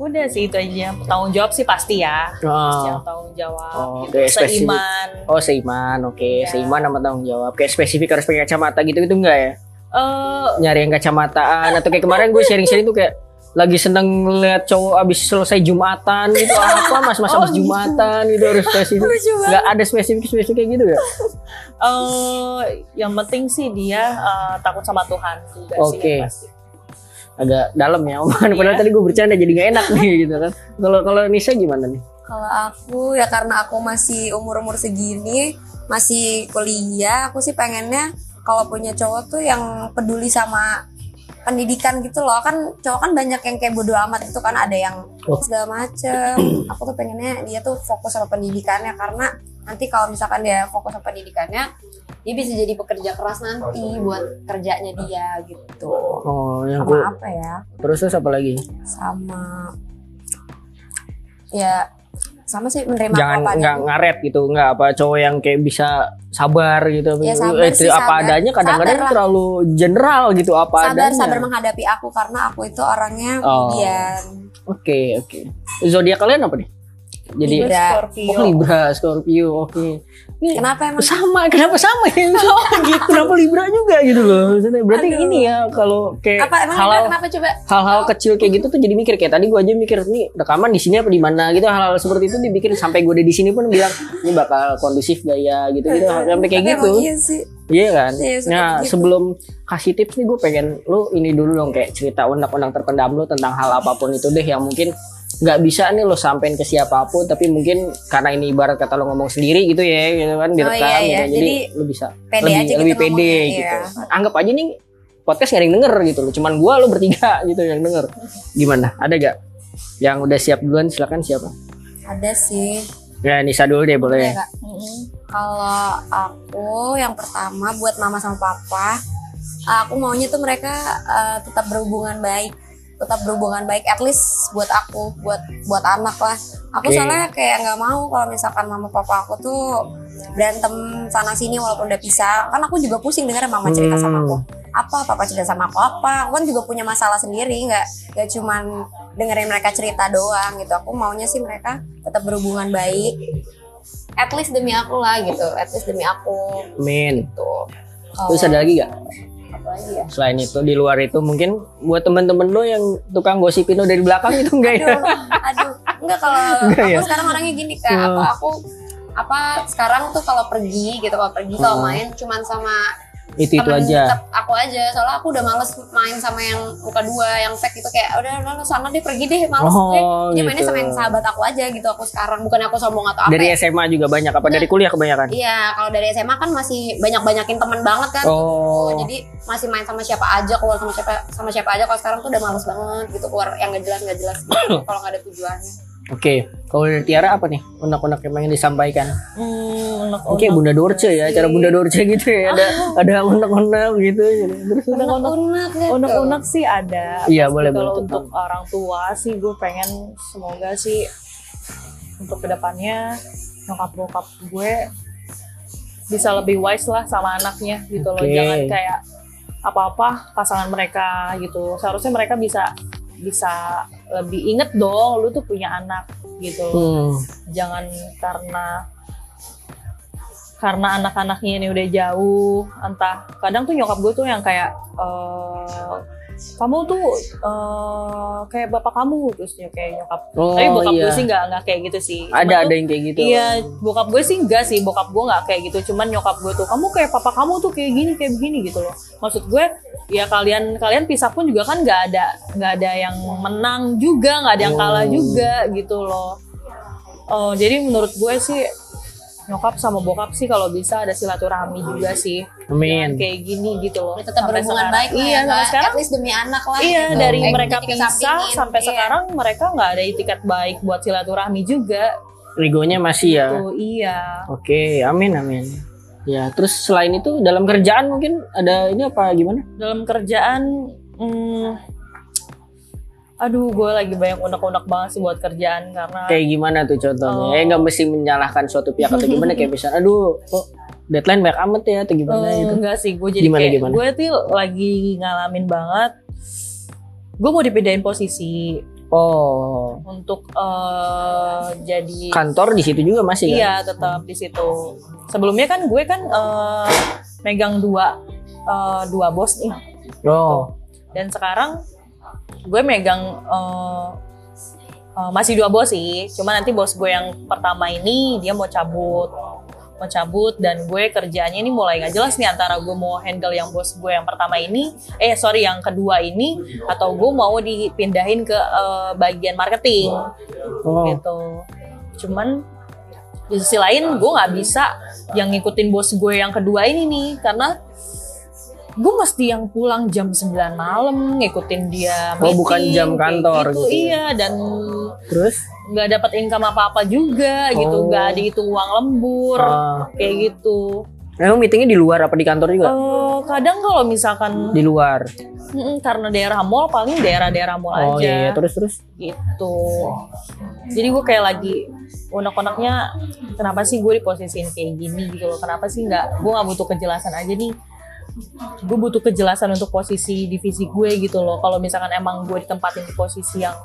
udah sih itu aja tanggung jawab sih pasti ya Oh. yang tanggung jawab Oh, gitu. spesifik. seiman Oh seiman, oke Iya. seiman sama tanggung jawab. Kayak spesifik harus pakai kacamata gitu gitu enggak ya? Eh, Nyari yang kacamataan atau kayak kemarin gue sharing-sharing tuh kayak lagi seneng ngeliat cowok abis selesai jumatan gitu apa mas mas Oh, abis gitu. jumatan gitu harus (laughs) spesifik nggak ada spesifik spesifik kayak gitu ya eh, yang penting sih dia eh, takut sama Tuhan juga sih Oke. pasti. agak dalam ya omongan padahal Iya. tadi gue bercanda jadi nggak enak nih gitu kan kalau kalau Nisa gimana nih Kalau aku ya karena aku masih umur-umur segini, masih kuliah, aku sih pengennya kalau punya cowok tuh yang peduli sama pendidikan gitu loh. Kan cowok kan banyak yang kayak bodo amat itu kan. Ada yang Oh. segala macem. Aku tuh pengennya dia tuh fokus sama pendidikannya. Karena nanti kalau misalkan dia fokus sama pendidikannya dia bisa jadi pekerja keras nanti buat kerjanya dia gitu. Oh yang sama gue apa ya? terus apa lagi? Sama ya sama sih menerima jangan apa nggak ngaret gitu nggak apa cowok yang kayak bisa sabar gitu Ya, sabar Eh, sih, apa sabar. adanya kadang-kadang terlalu general gitu apa sabar adanya sabar menghadapi aku karena aku itu orangnya Oh. kemudian oke oke zodiak kalian apa nih jadi Libra. Scorpio. Oh Libra, Scorpio, oke. Ini kenapa emang sama, kenapa sama ya? (laughs) gitu. Kenapa Libra juga gitu loh? Maksudnya berarti Aduh. ini ya kalau kayak apa emang kenapa coba hal-hal kecil kayak gitu tuh jadi mikir kayak tadi gua aja mikir nih rekaman di sini apa di mana gitu hal-hal seperti itu dibikin sampai gue udah di sini pun bilang ini bakal kondusif gak ya gitu gitu sampai kayak Tapi gitu iya sih iya kan Iya, nah begitu. sebelum kasih tips nih gue pengen lu ini dulu dong kayak cerita undang-undang terpendam lu tentang hal apa pun itu deh yang mungkin nggak bisa nih lo sampein ke siapa pun tapi mungkin karena ini ibarat kata lo ngomong sendiri gitu ya gitu kan direkam iya, iya. gitu. jadi, Jadi, lo bisa pede lebih aja gitu lebih pede ngomongnya, gitu. iya. anggap aja nih podcast gak ada yang denger gitu loh cuman gua lo bertiga (laughs) gitu yang denger. Gimana? Ada gak yang udah siap duluan? Silakan siapa? Ada sih. Ya Nisa dulu deh boleh. Ya. Kalau aku yang pertama buat mama sama papa, aku maunya tuh mereka eh, tetap berhubungan baik, tetap berhubungan baik. At least buat aku, buat buat anak lah. Aku Oke. soalnya kayak nggak mau kalau misalkan mama papa aku tuh berantem sana sini walaupun udah pisah. Kan aku juga pusing dengar mama cerita sama aku. Apa papa cerita sama aku apa? Aku kan juga punya masalah sendiri, nggak nggak cuman dengerin mereka cerita doang gitu. Aku maunya sih mereka tetap berhubungan baik at least demi aku lah gitu at least demi aku Amin. gitu Terus ada lagi gak? Ya Selain itu di luar itu mungkin buat temen-temen lo yang tukang gosipin lo dari belakang itu enggak ya? aduh enggak kalau (laughs) Enggak aku ya? sekarang orangnya gini kak Hmm. apa aku apa sekarang tuh kalau pergi gitu kalau pergi kalau main cuman sama Itu itu aja. aku aja soalnya aku udah males main sama yang muka dua yang fake gitu kayak udah udah, sana deh pergi deh males Oh, gue jadi mainnya gitu. sama yang sahabat aku aja gitu aku sekarang bukan aku sombong atau apa Dari ya. SMA juga banyak apa dari kuliah kebanyakan? Iya, kalau dari SMA kan masih banyak-banyakin teman banget kan. Oh. gitu. Jadi masih main sama siapa aja, keluar sama siapa sama siapa aja. Kalau sekarang tuh udah males banget gitu keluar yang gak jelas nggak jelas gitu, (coughs) kalau nggak ada tujuannya. Oke, kalau dari Tiara apa nih? Unek-unek yang pengen disampaikan? Hmm, unek-unek Oke, Bunda Dorce ya, cara Bunda Dorce gitu ya, ada ada unek-unek gitu. Terus Unek-unek Unek gitu. unek-unek sih ada. Iya, boleh, Kalau boleh, untuk orang tua sih gue pengen semoga sih untuk ke depannya nyokap bokap gue bisa lebih wise lah sama anaknya gitu loh. Oke. Jangan kayak apa-apa pasangan mereka gitu. Seharusnya mereka bisa bisa lebih inget dong lu tuh punya anak gitu. Hmm, jangan karena karena anak-anaknya ini udah jauh entah. Kadang tuh nyokap gue tuh yang kayak eh kamu tuh eh kayak bapak kamu terus ya kayak nyokap Oh, tapi bokap iya. gue sih nggak nggak kayak gitu sih Cuman ada tuh- ada yang kayak gitu. Iya, bokap gue sih enggak sih, bokap gue nggak kayak gitu. Cuman nyokap gue tuh, kamu kayak papa kamu tuh kayak gini, kayak begini gitu loh. Maksud gue, ya kalian kalian pisah pun juga kan nggak ada nggak ada yang menang juga, nggak ada yang kalah Oh. juga gitu loh. Oh, jadi menurut gue sih nyokap sama bokap sih kalau bisa ada silaturahmi juga sih. Amin. Jangan kayak gini gitu loh. Tetap Sampai berhubungan sekarang. baik lah Iya, ya, sampai sekarang At least demi anak lah. Iya gitu. dari Eh, mereka pisah sampai Iya. sekarang mereka nggak ada itikat baik buat silaturahmi juga. Rigonya masih ya. Tuh, iya. Oke, amin amin. Ya, terus selain itu dalam kerjaan mungkin ada ini apa gimana? dalam kerjaan hmm, aduh gue lagi banyak unek-unek banget sih buat kerjaan karena Kayak gimana tuh contohnya? Oh. Eh nggak mesti menyalahkan suatu pihak atau gimana kayak misalnya, aduh, kok deadline banyak amat ya atau gimana eh, gitu. enggak sih gue jadi Gimana, kayak gimana? gue tuh lagi ngalamin banget gue mau dipindahin posisi Oh, untuk eh, jadi kantor di situ juga masih kan? iya tetap di situ sebelumnya kan gue kan eh, megang dua eh, dua bos nih Oh, dan sekarang gue megang eh, eh, masih dua bos sih. Cuma nanti bos gue yang pertama ini dia mau cabut mau cabut dan gue kerjaannya ini mulai nggak jelas nih antara gue mau handle yang bos gue yang pertama ini eh sorry yang kedua ini atau gue mau dipindahin ke eh, bagian marketing. Oh, gitu. Cuman di sisi lain gue nggak bisa yang ngikutin bos gue yang kedua ini nih karena gue mesti yang pulang jam 9 malam ngikutin dia Oh, bukan meeting, jam kayak kantor gitu, gitu ya? iya dan terus? nggak dapat income apa apa juga gitu Oh. nggak dihitung uang lembur Ah, kayak gitu emang meetingnya di luar apa di kantor juga? Eh, kadang kalau misalkan Di luar. mm, karena daerah mall paling daerah-daerah mall Oh aja iya, iya, terus terus. gitu jadi gue kayak lagi unek-uneknya kenapa sih gue diposisiin kayak gini gitu loh kenapa sih nggak gue nggak butuh kejelasan aja nih gue butuh kejelasan untuk posisi divisi gue gitu loh. Kalau misalkan emang gue ditempatin di posisi yang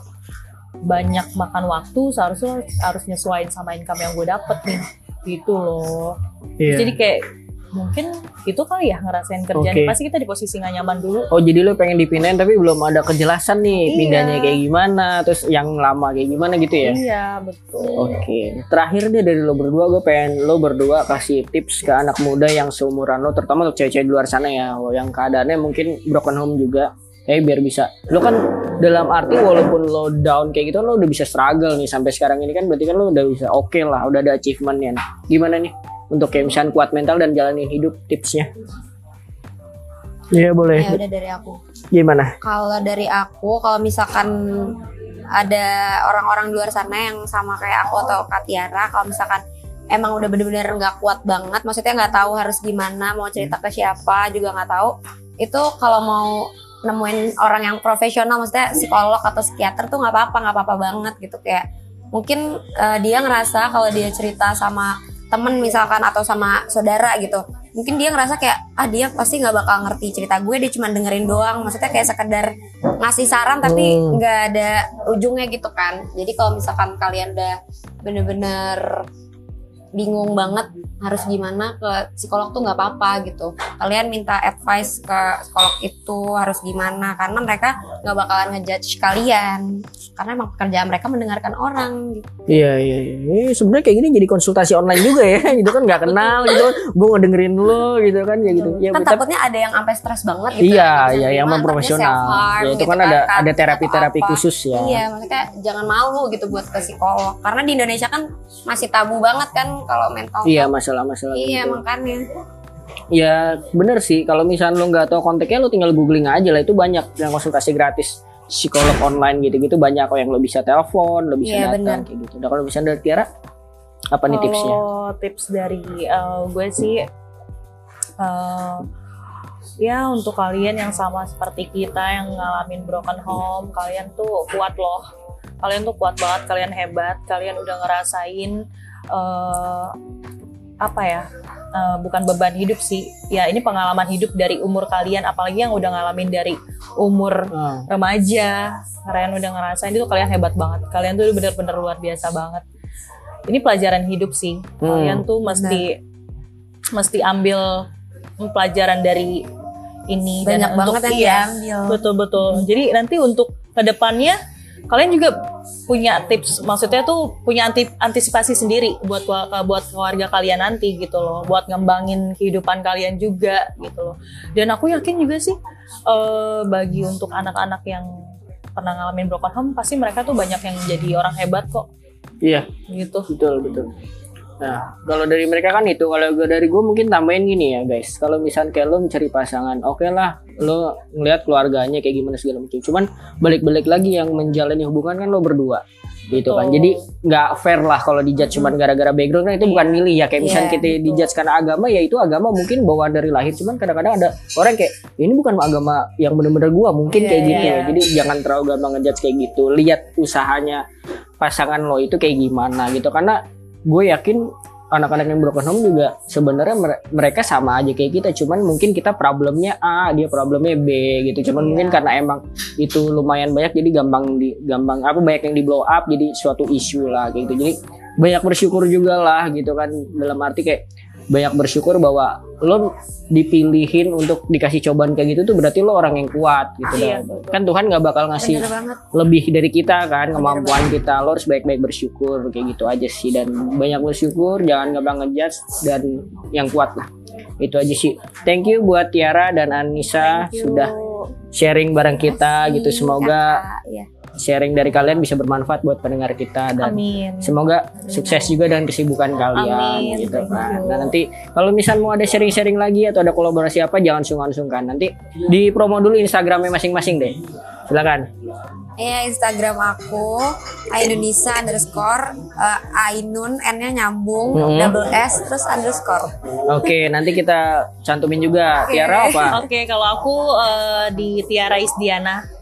banyak makan waktu seharusnya harus nyesuaiin sama income yang gue dapet nih. Gitu loh. Iya. jadi kayak mungkin itu kali ya ngerasain kerjaan Oke. pasti kita di posisi nggak nyaman dulu Oh jadi lo pengen dipindahin tapi belum ada kejelasan nih Iya. pindahnya kayak gimana, terus yang lama kayak gimana gitu ya? iya betul Oke, terakhir deh dari lo berdua, gue pengen lo berdua kasih tips ke anak muda yang seumuran lo, terutama untuk cewek-cewek di luar sana ya, yang keadaannya mungkin broken home juga, eh biar bisa. Lo kan dalam arti walaupun lo down kayak gitu, lo udah bisa struggle nih sampai sekarang ini kan, berarti kan lo udah bisa oke lah, udah ada achievementnya. Nah, Gimana nih untuk kayak misalnya kuat mental dan jalanin hidup tipsnya? Iya boleh. Ya udah dari aku. Gimana? Kalau dari aku, kalau misalkan ada orang-orang di luar sana yang sama kayak aku atau Kak Tiara, kalau misalkan emang udah bener-bener nggak kuat banget maksudnya nggak tahu harus gimana mau cerita ke siapa juga nggak tahu itu kalau mau nemuin orang yang profesional maksudnya psikolog atau psikiater tuh nggak apa-apa nggak apa-apa banget gitu kayak mungkin eh, dia ngerasa kalau dia cerita sama temen misalkan atau sama saudara gitu mungkin dia ngerasa kayak ah dia pasti nggak bakal ngerti cerita gue dia cuma dengerin doang maksudnya kayak sekedar ngasih saran tapi Hmm. nggak ada ujungnya gitu kan jadi kalau misalkan kalian udah bener-bener bingung banget harus gimana ke psikolog tuh nggak apa-apa gitu kalian minta advice ke psikolog itu harus gimana karena mereka nggak bakalan ngejudge kalian karena emang pekerjaan mereka mendengarkan orang gitu. Iya iya iya. Sebenarnya kayak gini jadi konsultasi online juga ya, (laughs) gitu kan nggak kenal gitu, gue ngedengerin lo gitu kan ya gitu. Ya, kan tapi- takutnya ada yang sampai stres banget gitu iya bisa iya yang takutnya profesional. Ya, itu gitu kan ada kan, ada atau terapi-terapi apa. khusus ya. Iya, maksudnya jangan malu gitu buat ke psikolog. Karena di Indonesia kan masih tabu banget kan kalau mental. Iya masalah-masalah Iya, gitu. makanya. Ya bener sih kalau misalnya lo nggak tahu kontaknya lo tinggal googling aja lah itu banyak yang konsultasi gratis psikolog online gitu-gitu banyak kok yang lo bisa telepon, lo bisa Iya, datang kayak gitu. Nah kalau misalnya dari Tiara apa nih tipsnya? Tips dari eh, gue sih eh, ya untuk kalian yang sama seperti kita yang ngalamin broken home, kalian tuh kuat loh. Kalian tuh kuat banget, kalian hebat, kalian udah ngerasain eh, apa ya? eh, bukan beban hidup sih. Ya ini pengalaman hidup dari umur kalian, apalagi yang udah ngalamin dari umur Ah, remaja kalian udah ngerasain itu kalian hebat banget kalian tuh bener-bener luar biasa banget ini pelajaran hidup sih Hmm. kalian tuh mesti mesti ambil pelajaran dari ini Banyak dan banget untuk yang iya, diambil. betul betul jadi nanti untuk ke depannya kalian juga punya tips maksudnya tuh punya anti, antisipasi sendiri buat kelu- buat keluarga kalian nanti gitu loh buat ngembangin kehidupan kalian juga gitu loh. Dan aku yakin juga sih eh, bagi untuk anak-anak yang pernah ngalamin broken home pasti mereka tuh banyak yang jadi orang hebat kok. Iya. Gitu. Betul betul. Nah kalau dari mereka kan itu kalau dari gue mungkin tambahin gini ya guys. Kalau misalnya kayak lo mencari pasangan, oke lah lo ngelihat keluarganya kayak gimana segala macam. Cuman balik-balik lagi yang menjalani hubungan kan lo berdua gitu kan. Jadi nggak fair lah kalau dijudge cuman gara-gara background kan itu bukan milih ya kayak misalnya Iya, kita dijudge karena agama ya itu agama mungkin bawaan dari lahir cuman kadang-kadang ada orang kayak ini bukan agama yang bener-bener gua mungkin Iya, kayak gitu iya. jadi jangan terlalu gampang ngejudge kayak gitu lihat usahanya pasangan lo itu kayak gimana gitu karena gue yakin anak-anak yang broken home juga sebenarnya mere- mereka sama aja kayak kita. Cuman mungkin kita problemnya A dia problemnya B gitu. Cuman Iya. mungkin karena emang itu lumayan banyak jadi gampang di gampang apa banyak yang di blow up jadi suatu isu lah kayak gitu. Jadi banyak bersyukur juga lah gitu kan. Dalam arti kayak banyak bersyukur bahwa lo dipilihin untuk dikasih cobaan kayak gitu tuh berarti lo orang yang kuat gitu Iya, kan Tuhan nggak bakal ngasih lebih dari kita kan kemampuan kita. Lo harus baik-baik bersyukur kayak gitu aja sih. Dan banyak bersyukur jangan gampang ngejudge dan yang kuat lah. Itu aja sih. Thank you buat Tiara dan Anissa sudah sharing bareng kita gitu. Semoga Kakak. Iya. sharing dari kalian bisa bermanfaat buat pendengar kita dan amin semoga sukses juga dengan kesibukan kalian Amin. gitu kan. Dan nanti kalau misal mau ada sharing-sharing lagi atau ada kolaborasi apa jangan sungkan-sungkan. Nanti di promo dulu Instagramnya masing-masing deh. Silakan. Iya Instagram aku Ainunisa underscore eh, Ainun N-nya nyambung Mhm. double S terus underscore Oke, nanti kita cantumin juga. Tiara apa? Oke, kalau aku eh, di Tiara Isdiana.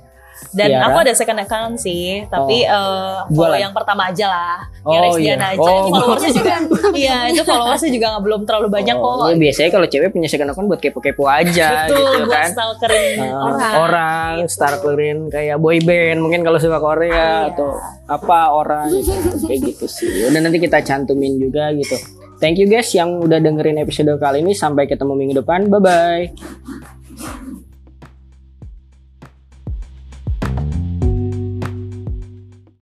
Dan Tiara? aku ada second account sih, tapi eh, follow Jualan? yang pertama aja lah. Oh, Tiara iya. Aja. Oh, itu followersnya juga, iya itu followersnya juga nggak belum terlalu banyak Oh, kok. iya, biasanya kalau cewek punya second account buat kepo-kepo aja (laughs) Betul, gitu buat kan. stalkerin Uh, orang. orang, stalkerin kayak boy band mungkin kalau suka Korea Iya. atau apa orang gitu. kayak gitu sih. Udah nanti kita cantumin juga gitu. Thank you guys yang udah dengerin episode kali ini. Sampai ketemu minggu depan. Bye bye.